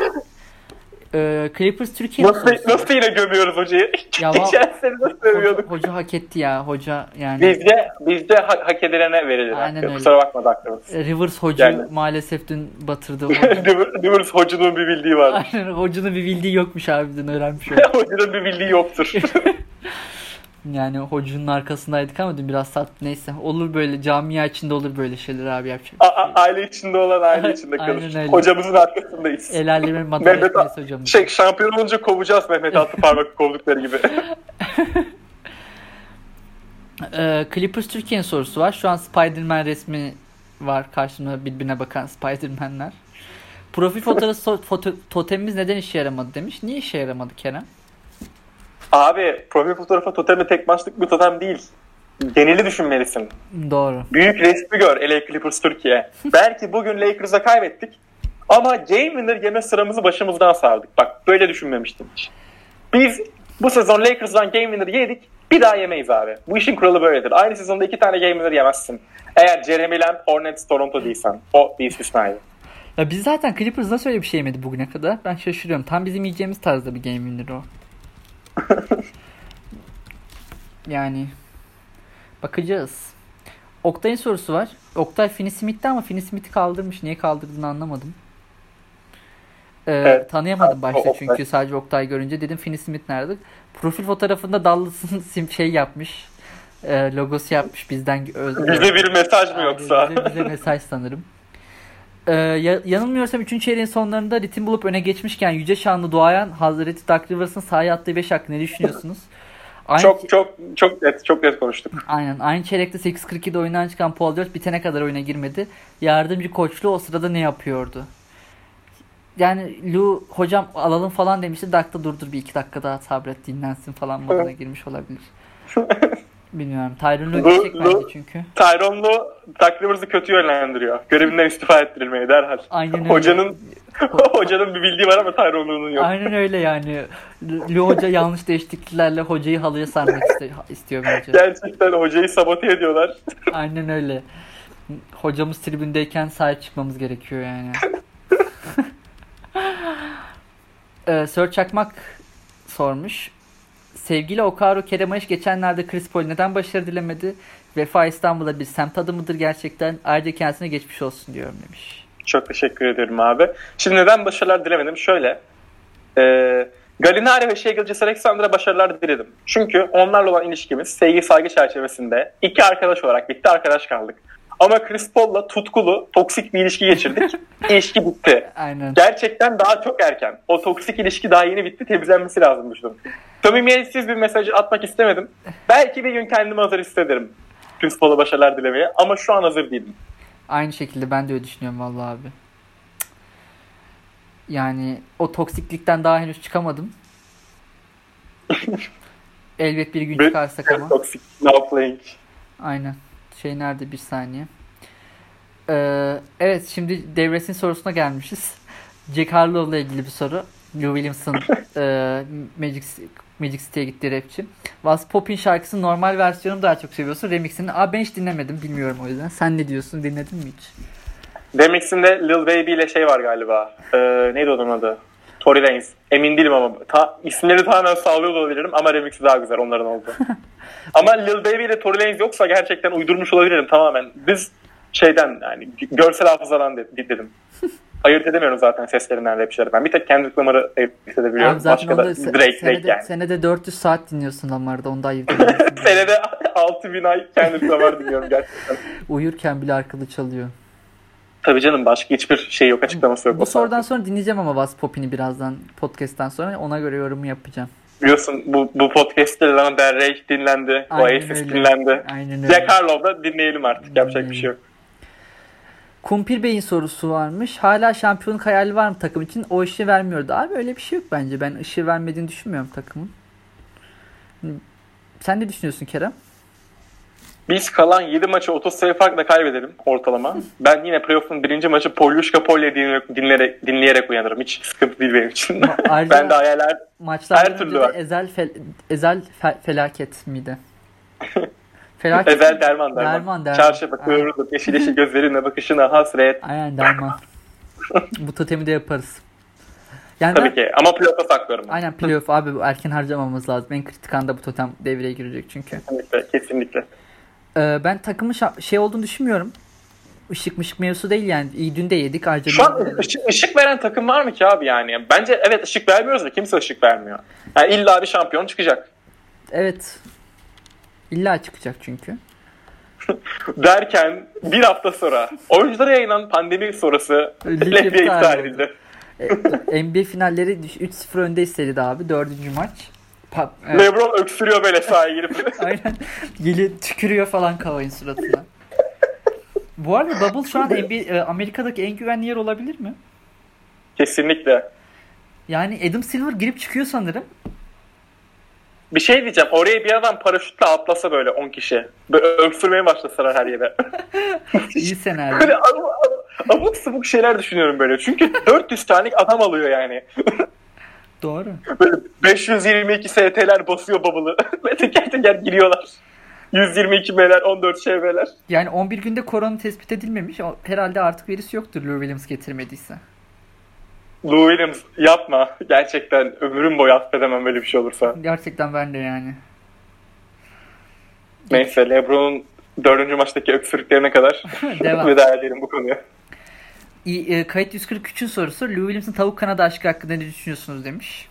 Ee, Clippers Türkiye nasıl, nasıl yine gömüyoruz hocayı? Ya, Geçen sene nasıl övüyorduk? Hoca, hoca hak etti ya. Hoca yani. Bizde, bizde hak, hak edilene verilir. Aynen öyle. Kusura bakma Dr. Ee, Rivers hoca yani. maalesef dün batırdı. Rivers hocanın bir bildiği var. Aynen hocanın bir bildiği yokmuş abi dün öğrenmiş hocanın bir bildiği yoktur. Yani hocunun arkasındaydık ama dün biraz sat neyse. Olur böyle camia içinde olur böyle şeyler abi yapacak. A- şey. aile içinde olan aile içinde kalır. Hocamızın arkasındayız. El alemin Mehmet hocamız. Şey, şampiyon olunca kovacağız Mehmet Altı parmak kovdukları gibi. ee, Clippers Türkiye'nin sorusu var. Şu an Spider-Man resmi var karşımda birbirine bakan Spider-Man'ler. Profil fotoğrafı foto, totemimiz neden işe yaramadı demiş. Niye işe yaramadı Kerem? Abi profil fotoğrafı totemi tek maçlık bir totem değil. Geneli düşünmelisin. Doğru. Büyük resmi gör LA Clippers Türkiye. Belki bugün Lakers'a kaybettik ama game winner yeme sıramızı başımızdan sardık. Bak böyle düşünmemiştim hiç. Biz bu sezon Lakers'dan game winner yedik bir daha yemeyiz abi. Bu işin kuralı böyledir. Aynı sezonda iki tane game winner yemezsin. Eğer Jeremy Lamb, Hornets, Toronto değilsen. O bir istisnaydı. Ya biz zaten Clippers nasıl öyle bir şey yemedi bugüne kadar? Ben şaşırıyorum. Tam bizim yiyeceğimiz tarzda bir game winner o. yani bakacağız. Oktay'ın sorusu var. Oktay Finney Smith'ti ama Finney Smith'i kaldırmış. Niye kaldırdığını anlamadım. Ee, evet. Tanıyamadım başta çünkü sadece Oktay görünce dedim Finney Smith nerede? Profil fotoğrafında Dallas'ın sim şey yapmış. E, logosu yapmış bizden. Bize bir mesaj mı yoksa? Bize, bize mesaj sanırım. Ee, yanılmıyorsam 3. çeyreğin sonlarında ritim bulup öne geçmişken Yüce Şanlı Doğayan Hazreti Dark Rivers'ın sahaya attığı 5 hakkında ne düşünüyorsunuz? Aynı çok çok çok net çok net konuştuk. Aynen. Aynı çeyrekte 8-42'de oyundan çıkan Paul George bitene kadar oyuna girmedi. Yardımcı koçlu o sırada ne yapıyordu? Yani Lu hocam alalım falan demişti. Dakta durdur bir iki dakika daha sabret dinlensin falan moduna girmiş olabilir. Bilmiyorum. Tyron Lue gidecek bence çünkü. Tyron Lue Duck kötü yönlendiriyor. Görevinden istifa ettirilmeyi derhal. Aynen öyle. Hocanın hocanın bir bildiği var ama Tyron Lue'nun yok. Aynen öyle yani. Lue hoca yanlış değişikliklerle hocayı halıya sarmak istiyor bence. Gerçekten hocayı sabote ediyorlar. Aynen öyle. Hocamız tribündeyken sahip çıkmamız gerekiyor yani. ee, Sir Çakmak sormuş. Sevgili Okaro Keremaş geçenlerde Chris Paul neden başarı dilemedi? Vefa İstanbul'a bir semt adı mıdır gerçekten? Ayrıca kendisine geçmiş olsun diyorum demiş. Çok teşekkür ederim abi. Şimdi neden başarılar dilemedim? Şöyle. E, Galinari ve Shea Gilgis Alexander'a başarılar diledim. Çünkü onlarla olan ilişkimiz sevgi saygı çerçevesinde iki arkadaş olarak bitti arkadaş kaldık. Ama Chris Paul'la tutkulu, toksik bir ilişki geçirdik. İlişki bitti. Aynen. Gerçekten daha çok erken. O toksik ilişki daha yeni bitti. Temizlenmesi lazım düşündüm. Samimiyetsiz bir mesajı atmak istemedim. Belki bir gün kendimi hazır hissederim. Chris Paul'a başarılar dilemeye. Ama şu an hazır değilim. Aynı şekilde ben de öyle düşünüyorum vallahi abi. Yani o toksiklikten daha henüz çıkamadım. Elbet bir gün çıkarsak ama. Toxic, now playing. Aynen. Şey nerede bir saniye. Ee, evet şimdi devresin sorusuna gelmişiz. Jack Harlow'la ilgili bir soru. Lou Williamson e, Magic, Magic City'ye gitti rapçi. Was Pop'in şarkısının normal versiyonunu daha çok seviyorsun. Remix'ini. Aa ben hiç dinlemedim. Bilmiyorum o yüzden. Sen ne diyorsun? Dinledin mi hiç? Remix'inde Lil Baby ile şey var galiba. Ee, neydi onun adı? Tory Lanez. Emin değilim ama ta, isimleri tamamen sağlıyor olabilirim ama remix'i daha güzel onların oldu. ama Lil Baby ile Tory Lanez yoksa gerçekten uydurmuş olabilirim tamamen. Biz şeyden yani görsel hafızadan dedim. Ayırt edemiyorum zaten seslerinden rapçileri. Ben bir tek Kendrick Lamar'ı ayırt edebiliyorum. Abi Başka da Drake, Drake senede, yani. Senede 400 saat dinliyorsun Lamar'da. Onu da ayırt senede 6000 ay Kendrick Lamar dinliyorum gerçekten. Uyurken bile arkalı çalıyor. Tabii canım başka hiçbir şey yok açıklaması yok. Bu sorudan sonra dinleyeceğim ama Vas Popin'i birazdan podcast'tan sonra ona göre yorum yapacağım. Biliyorsun bu, bu podcast'te Lana Del Rey dinlendi. Oasis dinlendi. Aynen öyle. Jack Harlow da dinleyelim artık. Aynen Yapacak öyle. bir şey yok. Kumpir Bey'in sorusu varmış. Hala şampiyonluk hayali var mı takım için? O ışığı vermiyordu. Abi öyle bir şey yok bence. Ben ışığı vermediğini düşünmüyorum takımın. Sen ne düşünüyorsun Kerem? Biz kalan 7 maçı 30 sayı farkla kaybedelim ortalama. Ben yine playoff'un birinci maçı Polyushka Polya dinleyerek, dinleyerek uyanırım. Hiç sıkıntı değil benim için. ben de hayaller her türlü var. Ezel, fel, ezel fel, felaket miydi? Felaket Ezel derman derman. derman, derman. Çarşıya bakıyoruz. Yeşil yeşil gözlerine bakışına hasret. Aynen derman. Bu totemi de yaparız. Yani Tabii ben, ki ama playoff'a saklıyorum. Ben. Aynen playoff abi erken harcamamız lazım. En kritik anda bu totem devreye girecek çünkü. Kesinlikle kesinlikle. Ee, ben takımın şey olduğunu düşünmüyorum. Işık mışık mevzusu değil yani. İyi dün de yedik ayrıca. Şu an ışık, ışık veren takım var mı ki abi yani? Bence evet ışık vermiyoruz da kimse ışık vermiyor. Yani illa bir şampiyon çıkacak. Evet. İlla çıkacak çünkü. Derken bir hafta sonra oyunculara yayınlanan pandemi sonrası NBA iptal edildi. NBA finalleri 3-0 önde seride abi. Dördüncü maç. Pa- evet. Lebron öksürüyor böyle sahaya girip. Aynen. Geliyor tükürüyor falan Kavay'ın suratına. Bu arada Bubble şu an NBA, e, Amerika'daki en güvenli yer olabilir mi? Kesinlikle. Yani Adam Silver girip çıkıyor sanırım. Bir şey diyeceğim. Oraya bir adam paraşütle atlasa böyle 10 kişi. Böyle öksürmeye başlasalar her yere. İyi senaryo. Böyle abuk sabuk şeyler düşünüyorum böyle. Çünkü 400 tane adam alıyor yani. Doğru. Böyle 522 ST'ler basıyor. Ve teker teker giriyorlar. 122 M'ler, 14 ŞV'ler. Yani 11 günde korona tespit edilmemiş. Herhalde artık virüs yoktur Lou Williams getirmediyse. Lou Williams yapma. Gerçekten ömrüm boyu affedemem böyle bir şey olursa. Gerçekten ben de yani. Neyse Lebron'un dördüncü maçtaki öksürüklerine kadar veda edelim bu konuya. E, kayıt 143'ün sorusu Lou Williams'ın tavuk kanadı aşkı hakkında ne düşünüyorsunuz demiş.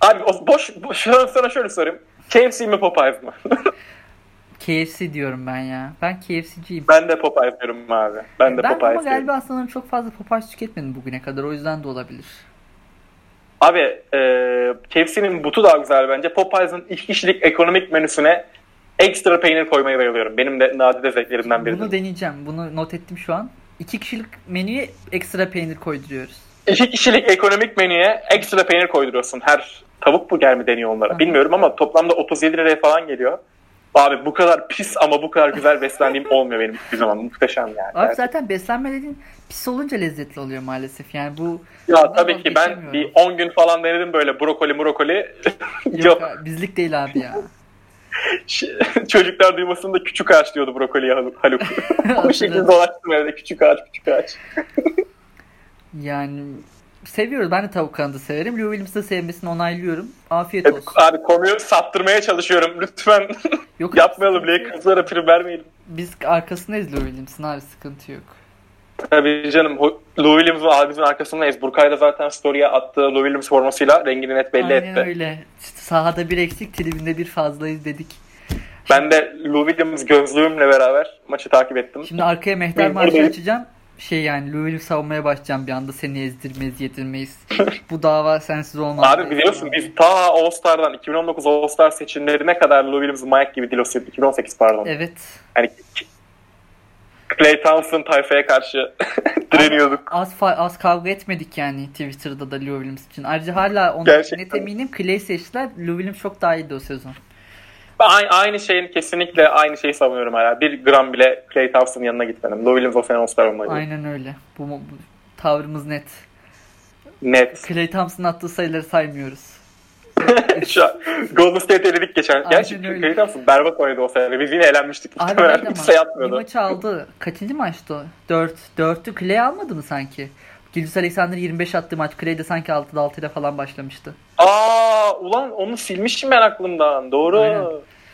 Abi o boş, boş sana şöyle sorayım. KFC mi Popeyes mi? KFC diyorum ben ya. Ben KFC'ciyim. Ben de Popeyes diyorum abi. Ben de ben Popeyes ama galiba sanırım çok fazla Popeyes tüketmedim bugüne kadar. O yüzden de olabilir. Abi e, KFC'nin butu daha güzel bence. Popeyes'ın iki kişilik ekonomik menüsüne ekstra peynir koymaya bayılıyorum. Benim de nadide zevklerimden biri. Bunu deneyeceğim. Bunu not ettim şu an. İki kişilik menüye ekstra peynir koyduruyoruz. İki kişilik ekonomik menüye ekstra peynir koyduruyorsun. Her tavuk burger mi deniyor onlara? Hı. Bilmiyorum ama toplamda 37 liraya falan geliyor. Abi bu kadar pis ama bu kadar güzel beslendiğim olmuyor benim bir zaman. Muhteşem yani. Abi zaten beslenme dediğin pis olunca lezzetli oluyor maalesef. Yani bu Ya tabii ki ben bir 10 gün falan denedim böyle brokoli brokoli. Yok, Yok. bizlik değil abi ya. Çocuklar duymasında küçük ağaç diyordu brokoliye Haluk. o şekilde dolaştım evde küçük ağaç küçük ağaç. yani seviyoruz. Ben de tavuk kanadı severim. Lou Williams'ı sevmesini onaylıyorum. Afiyet olsun. Abi konuyu saptırmaya çalışıyorum. Lütfen yok, yapmayalım. Lakers'lara prim vermeyelim. Biz arkasındayız Lou Williams'ın abi sıkıntı yok. Tabii canım. Lou Williams'ın abimizin arkasındayız. Burkay da zaten story'e attığı Lou Williams formasıyla rengini net belli Aynen etti. Aynen öyle. Sahada bir eksik, tribünde bir fazlayız dedik. Ben de Lou Williams gözlüğümle beraber maçı takip ettim. Şimdi arkaya Mehter Marşı açacağım şey yani Louis'u savunmaya başlayacağım bir anda seni ezdirmeyiz yedirmeyiz. Bu dava sensiz olmaz. Abi biliyorsun biz ta All Star'dan 2019 All Star seçimlerine kadar Lou Williams Mike gibi Dilos 2018 pardon. Evet. Hani Clay Thompson tayfaya karşı direniyorduk. Az, az kavga etmedik yani Twitter'da da Lou Williams için. Ayrıca hala ondan net eminim Clay seçtiler. Lou Williams çok daha iyiydi o sezon. Aynı, aynı şeyin kesinlikle aynı şeyi savunuyorum hala. Bir gram bile Clay Thompson'ın yanına gitmedim. Lou Williams o sene All-Star olmalıydı. Aynen öyle. Bu, bu tavrımız net. Net. Clay Thompson'ın attığı sayıları saymıyoruz. Şu an Golden State eledik geçen. Aynen Gerçi öyle. Thompson berbat oynadı o sene. Biz yine eğlenmiştik. Abi evet atmıyordu. Bir maçı aldı. Kaçıncı maçtı o? Dört. Dörtü Clay almadı mı sanki? Gilgis Alexander 25 attığı maç. Clay de sanki 6'da 6 ile falan başlamıştı. Aa ulan onu silmişim ben aklımdan. Doğru. Aynen.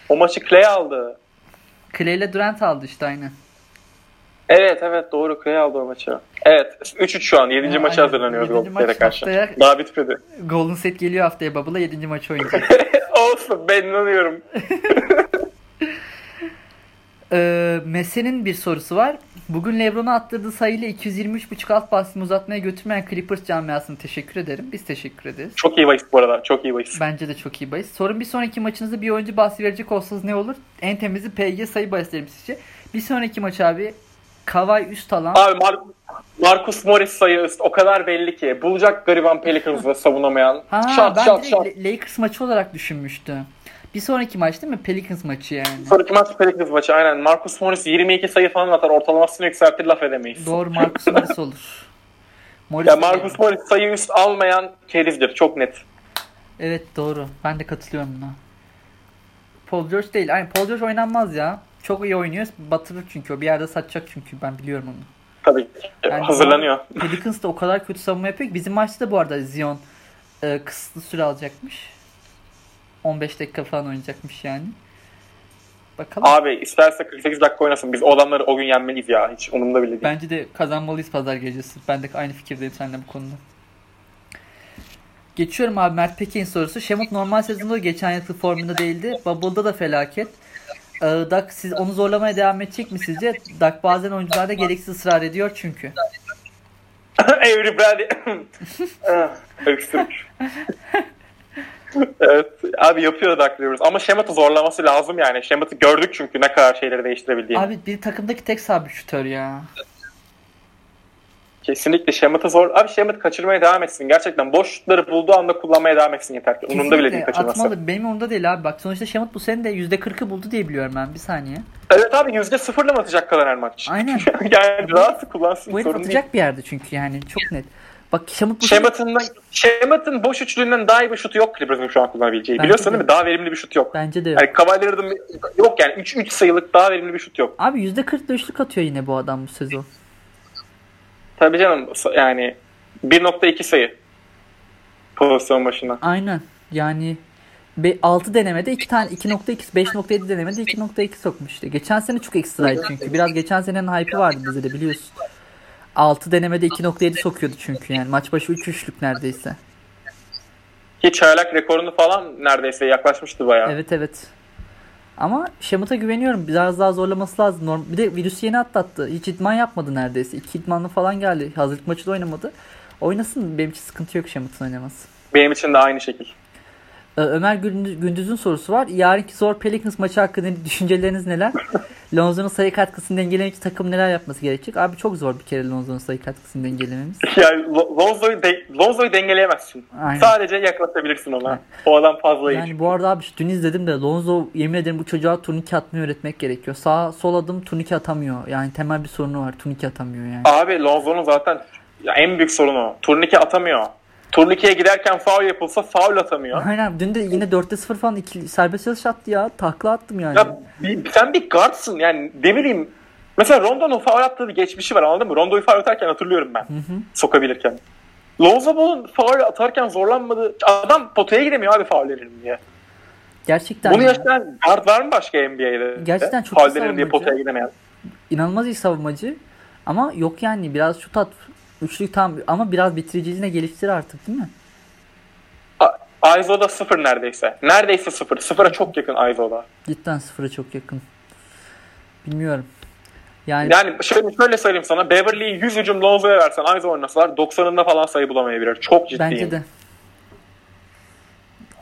O maçı Clay aldı. Clay ile Durant aldı işte aynı. Evet evet doğru Clay aldı o maçı. Evet 3-3 şu an 7. Ya, maça hazırlanıyoruz Golden State'e karşı. Haftaya, Daha bitmedi. Golden State geliyor haftaya Bubble'a 7. maçı oynayacak. Olsun ben inanıyorum. Ee, Messe'nin bir sorusu var. Bugün Lebron'a attırdığı sayıyla 223.5 alt basını uzatmaya götürmeyen Clippers camiasına teşekkür ederim. Biz teşekkür ederiz. Çok iyi bahis bu arada. Çok iyi bahis. Bence de çok iyi bahis. Sorun bir sonraki maçınızda bir oyuncu bahsi verecek olsanız ne olur? En temizi PG sayı bahislerim sizce. Bir sonraki maç abi Kavay üst alan. Abi Mar- Marcus Morris sayı üst. O kadar belli ki. Bulacak gariban Pelicans'ı savunamayan. Ha, şat ben şat. La- Lakers maçı olarak düşünmüştüm. Bir sonraki maç değil mi? Pelicans maçı yani. Sonraki maç Pelicans maçı aynen. Marcus Morris 22 sayı falan atar. Ortalamasını yükseltir laf edemeyiz. Doğru Marcus Morris olur. Morris Ya Marcus Morris sayı üst almayan kerizdir. Çok net. Evet doğru. Ben de katılıyorum buna. Paul George değil. Aynen Paul George oynanmaz ya. Çok iyi oynuyor. Batırır çünkü o. Bir yerde satacak çünkü. Ben biliyorum onu. Tabii. Yani Hazırlanıyor. Pelicans da o kadar kötü savunma yapıyor ki. Bizim maçta da bu arada Zion e, kısıtlı süre alacakmış. 15 dakika falan oynayacakmış yani. Bakalım. Abi isterse 48 dakika oynasın. Biz o adamları o gün yenmeliyiz ya. Hiç umurumda bile değil. Bence de kazanmalıyız pazar gecesi. Ben de aynı fikirdeyim seninle bu konuda. Geçiyorum abi Mert Pekin sorusu. Şemut normal sezonda da geçen yılki formunda değildi. Bubble'da da felaket. Ee, Dak siz onu zorlamaya devam edecek mi sizce? Dak bazen oyuncularda gereksiz ısrar ediyor çünkü. Everybody. Ah, Öksürük. evet. Abi yapıyor Doug Rivers. Ama Şemat'ı zorlaması lazım yani. Şemat'ı gördük çünkü ne kadar şeyleri değiştirebildiğini. Abi bir takımdaki tek sabit şutör ya. Kesinlikle Şemat'ı zor. Abi Şemat kaçırmaya devam etsin. Gerçekten boş şutları bulduğu anda kullanmaya devam etsin yeter ki. Umurumda bile değil kaçırması. atmalı. Benim umurumda değil abi. Bak sonuçta Şemut bu sene de %40'ı buldu diye biliyorum ben. Bir saniye. Evet abi yüzde sıfırla mı atacak kadar her maç? Aynen. yani rahat kullansın Bu herif sorun değil. atacak bir yerde çünkü yani çok net. Bak Şemut bu Şemat'ın, Şemat'ın boş üçlüğünden daha iyi bir şutu yok Clippers'ın şu an kullanabileceği. Bence Biliyorsun de. değil mi? Daha verimli bir şut yok. Bence de yok. Yani Cavalier'ın yok yani 3 3 sayılık daha verimli bir şut yok. Abi %40'da üçlük atıyor yine bu adam bu sezon. Tabii canım yani 1.2 sayı pozisyon başına. Aynen. Yani 6 denemede 2 tane 2.2 5.7 denemede 2.2 sokmuştu. Geçen sene çok ekstraydı çünkü. Biraz geçen senenin hype'ı vardı bize de biliyorsun. 6 denemede 2.7 sokuyordu çünkü yani. Maç başı 3 üçlük neredeyse. Ki çaylak rekorunu falan neredeyse yaklaşmıştı bayağı. Evet evet. Ama Şemut'a güveniyorum. Biraz daha zorlaması lazım. Norm bir de virüsü yeni atlattı. Hiç idman yapmadı neredeyse. İki idmanlı falan geldi. Hazırlık maçı da oynamadı. Oynasın. Benim için sıkıntı yok Şemut'un oynaması. Benim için de aynı şekil. Ömer Gündüz, Gündüz'ün sorusu var. Yarınki zor Pelicans maçı hakkında düşünceleriniz neler? Lonzo'nun sayı katkısını dengelemek için takım neler yapması gerekecek? Abi çok zor bir kere Lonzo'nun sayı katkısını dengelememiz. Yani Lo- Lonzo'yu, de- Lonzo'yu dengeleyemezsin. Aynen. Sadece yaklaşabilirsin ona. O adam fazla iyi. Yani bu arada abi dün izledim de Lonzo yemin ederim bu çocuğa turnike atmayı öğretmek gerekiyor. Sağ sol adım turnike atamıyor. Yani temel bir sorunu var. Turnike atamıyor yani. Abi Lonzo'nun zaten en büyük sorunu. Turnike atamıyor. Turnikeye giderken foul yapılsa foul atamıyor. Aynen dün de yine 4'te 0 falan iki serbest atış attı ya. Takla attım yani. Ya bir- sen bir guardsın yani ne bileyim. Mesela Rondo'nun foul attığı bir geçmişi var anladın mı? Rondo'yu foul atarken hatırlıyorum ben. Sokabilirken. Lonzo Ball'un foul atarken zorlanmadı. Adam potaya gidemiyor abi foul verelim diye. Gerçekten Bunu ya. yaşayan guard var mı başka NBA'de? Gerçekten çok Foul iyi verelim diye savunmacı. potaya gidemeyen. inanılmaz iyi savunmacı. Ama yok yani biraz şut at. Üçlük tam ama biraz bitiriciliğine geliştir artık değil mi? A- Aizo'da sıfır neredeyse. Neredeyse sıfır. Sıfıra çok yakın Aizo'da. Cidden sıfıra çok yakın. Bilmiyorum. Yani, Yani şöyle, şöyle söyleyeyim sana. Beverly'yi 100 hücum Lonzo'ya versen Aizo oynasalar 90'ında falan sayı bulamayabilir. Çok ciddiyim. bence de.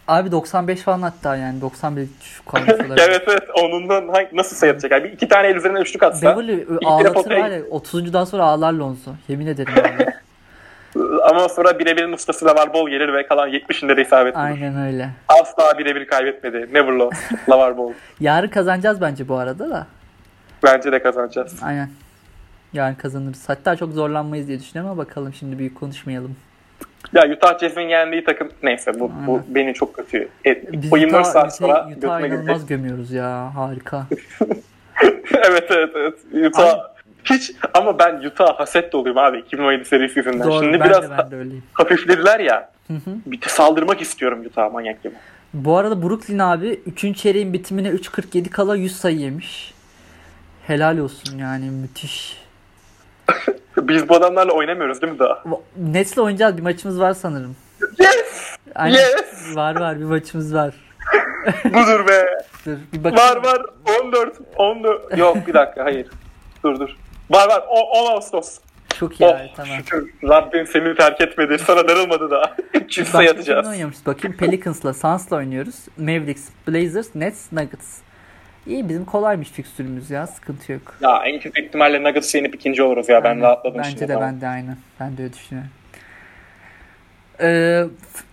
Abi 95 falan hatta yani 91 şu kalmış olabilir. evet evet. Onundan hangi, nasıl sayı atacak? Yani bir iki tane el üzerinden üçlük atsa. Beverly ağlatır var ya 30'uncudan sonra ağlar Lonzo. Yemin ederim. Ama sonra birebirin ustası Lavar Ball gelir ve kalan 70'inde de isabet bulur. Aynen öyle. Asla birebir kaybetmedi. Never lost. Lavar Ball. Yarın kazanacağız bence bu arada da. Bence de kazanacağız. Aynen. Yarın kazanırız. Hatta çok zorlanmayız diye düşünüyorum ama bakalım şimdi büyük konuşmayalım. Ya Utah Jazz'in yendiği takım neyse bu, bu beni çok kötü. Et, Biz o 24 Utah, saat sonra Utah, inanılmaz girecek. gömüyoruz ya. Harika. evet evet evet. Utah hiç ama ben Utah haset doluyum abi 2017 serisi yüzünden. Doğru. Şimdi ben biraz de ben de öyleyim. hafiflediler ya. Hı hı. Bir de saldırmak istiyorum Utah manyak gibi. Bu arada Brooklyn abi 3. çeyreğin bitimine 3.47 kala 100 sayı yemiş. Helal olsun yani müthiş. Biz bu adamlarla oynamıyoruz değil mi daha? Nets'le oynayacağız bir maçımız var sanırım. Yes! Aynen. Yes! Var var bir maçımız var. Budur be. Bir Var var 14 14 yok bir dakika hayır. Dur dur. Var var o, 10 Ağustos. Çok iyi oh, abi tamam. Şükür Rabbim seni terk etmedi. Sana darılmadı da. Çift sayı atacağız. oynuyormuş. Bakayım Pelicans'la Suns'la oynuyoruz. Mavericks, Blazers, Nets, Nuggets. İyi bizim kolaymış fikstürümüz ya. Sıkıntı yok. Ya en kötü ihtimalle Nuggets yenip ikinci oluruz ya. Ben rahatladım Bence şimdi. Bence de ben de aynı. Ben de öyle düşünüyorum. Ee,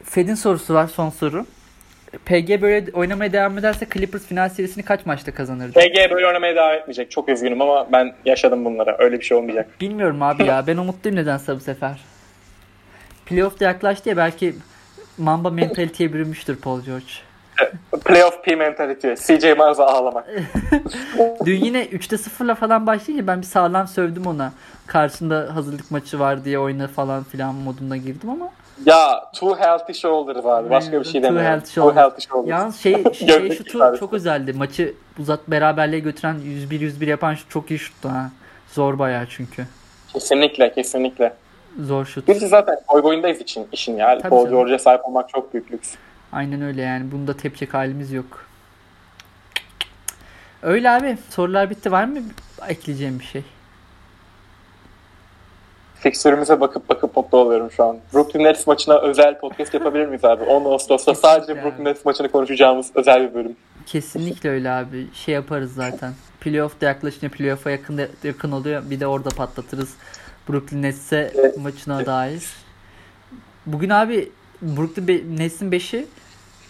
Fed'in sorusu var son soru. PG böyle oynamaya devam ederse Clippers final serisini kaç maçta kazanırdı? PG böyle oynamaya devam etmeyecek. Çok üzgünüm ama ben yaşadım bunlara. Öyle bir şey olmayacak. Bilmiyorum abi ya. Ben umutluyum nedense bu sefer. Playoff da yaklaştı ya belki Mamba mentaliteye bürünmüştür Paul George. Playoff P mentality. CJ Miles'a ağlamak. Dün yine 3'te 0'la falan başlayınca ben bir sağlam sövdüm ona. Karşında hazırlık maçı var diye oyna falan filan modunda girdim ama ya two healthy shoulders abi. Başka bir şey demiyorum. Two healthy shoulders. Two healthy shoulders. Yalnız şey, şey şutu çok özeldi. Maçı uzat beraberliğe götüren 101-101 yapan şut çok iyi şuttu ha. Zor bayağı çünkü. Kesinlikle kesinlikle. Zor şut. Biz zaten boy boyundayız için işin ya. Tabii Paul George'e sahip olmak çok büyük lüks. Aynen öyle yani. Bunda tepecek halimiz yok. Öyle abi. Sorular bitti. Var mı ekleyeceğim bir şey? Fiksürümüze bakıp bakıp mutlu oluyorum şu an. Brooklyn Nets maçına özel podcast yapabilir miyiz abi? 10 Ağustos'ta sadece abi. Brooklyn Nets maçını konuşacağımız özel bir bölüm. Kesinlikle öyle abi. Şey yaparız zaten. Playoff'da yaklaşınca playoff'a yakın, yakın oluyor. Bir de orada patlatırız. Brooklyn Nets'e evet. maçına dair. Bugün abi Brooklyn Nets'in 5'i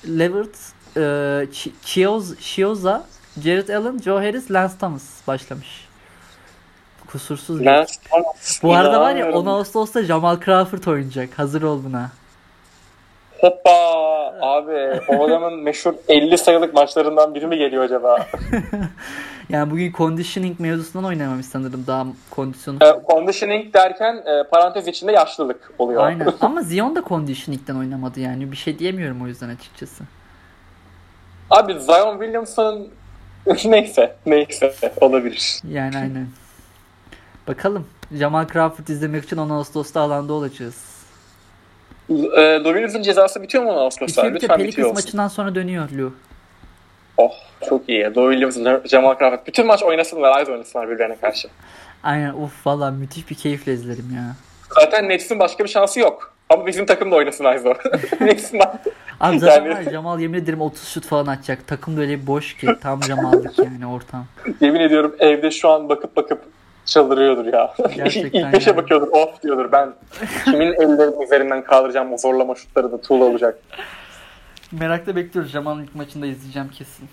Levert, e, Chioza, Jared Allen, Joe Harris, Lance Thomas başlamış. Kusursuz. Lance Thomas. Bu arada var ya 10 Ağustos'ta Jamal Crawford oynayacak. Hazır ol buna. Hoppa abi o adamın meşhur 50 sayılık maçlarından biri mi geliyor acaba? yani bugün conditioning mevzusundan oynamamış sanırım daha kondisyonu. E, conditioning derken e, parantez içinde yaşlılık oluyor. Aynen ama Zion da conditioning'den oynamadı yani bir şey diyemiyorum o yüzden açıkçası. Abi Zion Williamson neyse neyse olabilir. Yani aynen. Bakalım. Jamal Crawford izlemek için 10 Ağustos'ta alanda olacağız. E, Loviniz'in cezası bitiyor mu 10 Ağustos'ta? Bitiyor bitiyor. Pelicans maçından sonra dönüyor Lou. Oh çok iyi. Lou Williams, Jamal Crawford. Bütün maç oynasınlar, az oynasınlar birbirine karşı. Aynen uf valla müthiş bir keyifle izlerim ya. Zaten Nets'in başka bir şansı yok. Ama bizim takım da oynasın Ayzo. Nets'in Abi zaten yani... Jamal yemin ederim 30 şut falan atacak. Takım da öyle boş ki tam Jamal'lık yani ortam. Yemin ediyorum evde şu an bakıp bakıp çıldırıyordur ya. Gerçekten İlk beşe yani. bakıyordur of diyordur ben kimin ellerinin üzerinden kaldıracağım o zorlama şutları da tuğla olacak. Merakla bekliyoruz. Jamal'ın ilk maçında izleyeceğim kesin.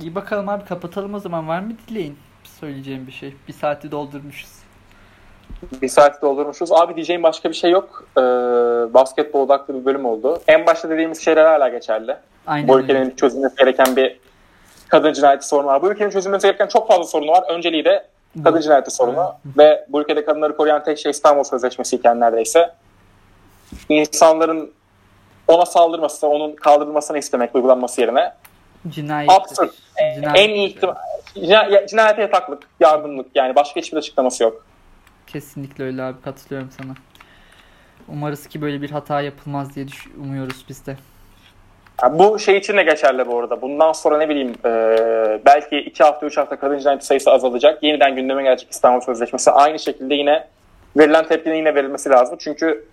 İyi bakalım abi kapatalım o zaman. Var mı dileyin? Söyleyeceğim bir şey. Bir saati doldurmuşuz. Bir saati doldurmuşuz. Abi diyeceğim başka bir şey yok. Ee, basketbol odaklı bir bölüm oldu. En başta dediğimiz şeyler hala geçerli. Aynen Bu ülkenin çözülmesi gereken bir kadın cinayeti sorunu var. Bu ülkenin çözülmesi gereken çok fazla sorunu var. Önceliği de kadın cinayeti sorunu. Ve bu ülkede kadınları koruyan tek şey İstanbul Sözleşmesi iken neredeyse. İnsanların ona saldırması, onun kaldırılmasını istemek uygulanması yerine Cinayet. Absürt. Cinayet. En iyi ihtimal. Cinayete yataklık, yardımlık yani başka hiçbir açıklaması yok. Kesinlikle öyle abi katılıyorum sana. Umarız ki böyle bir hata yapılmaz diye umuyoruz biz de. Yani bu şey için de geçerli bu arada. Bundan sonra ne bileyim e, belki 2 hafta 3 hafta kadın cinayeti sayısı azalacak. Yeniden gündeme gelecek İstanbul Sözleşmesi. Aynı şekilde yine verilen tepkinin yine verilmesi lazım. Çünkü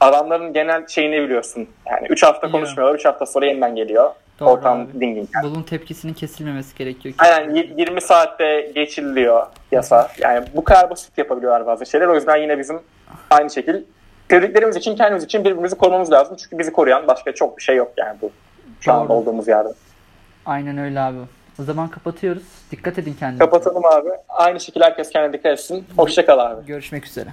adamların genel şeyini biliyorsun. Yani 3 hafta konuşmuyorlar. 3 hafta sonra yeniden geliyor. Doğru Ortam abi. dingin. Yani. Bunun tepkisinin kesilmemesi gerekiyor. Aynen 20 saatte geçiliyor yasa. Yani bu kadar basit yapabiliyorlar bazı şeyler. O yüzden yine bizim aynı şekilde sevdiklerimiz için kendimiz için birbirimizi korumamız lazım. Çünkü bizi koruyan başka çok bir şey yok yani bu şu Doğru. an olduğumuz yerde. Aynen öyle abi. O zaman kapatıyoruz. Dikkat edin kendinize. Kapatalım abi. Aynı şekilde herkes kendine dikkat etsin. Hoşçakal abi. Görüşmek üzere.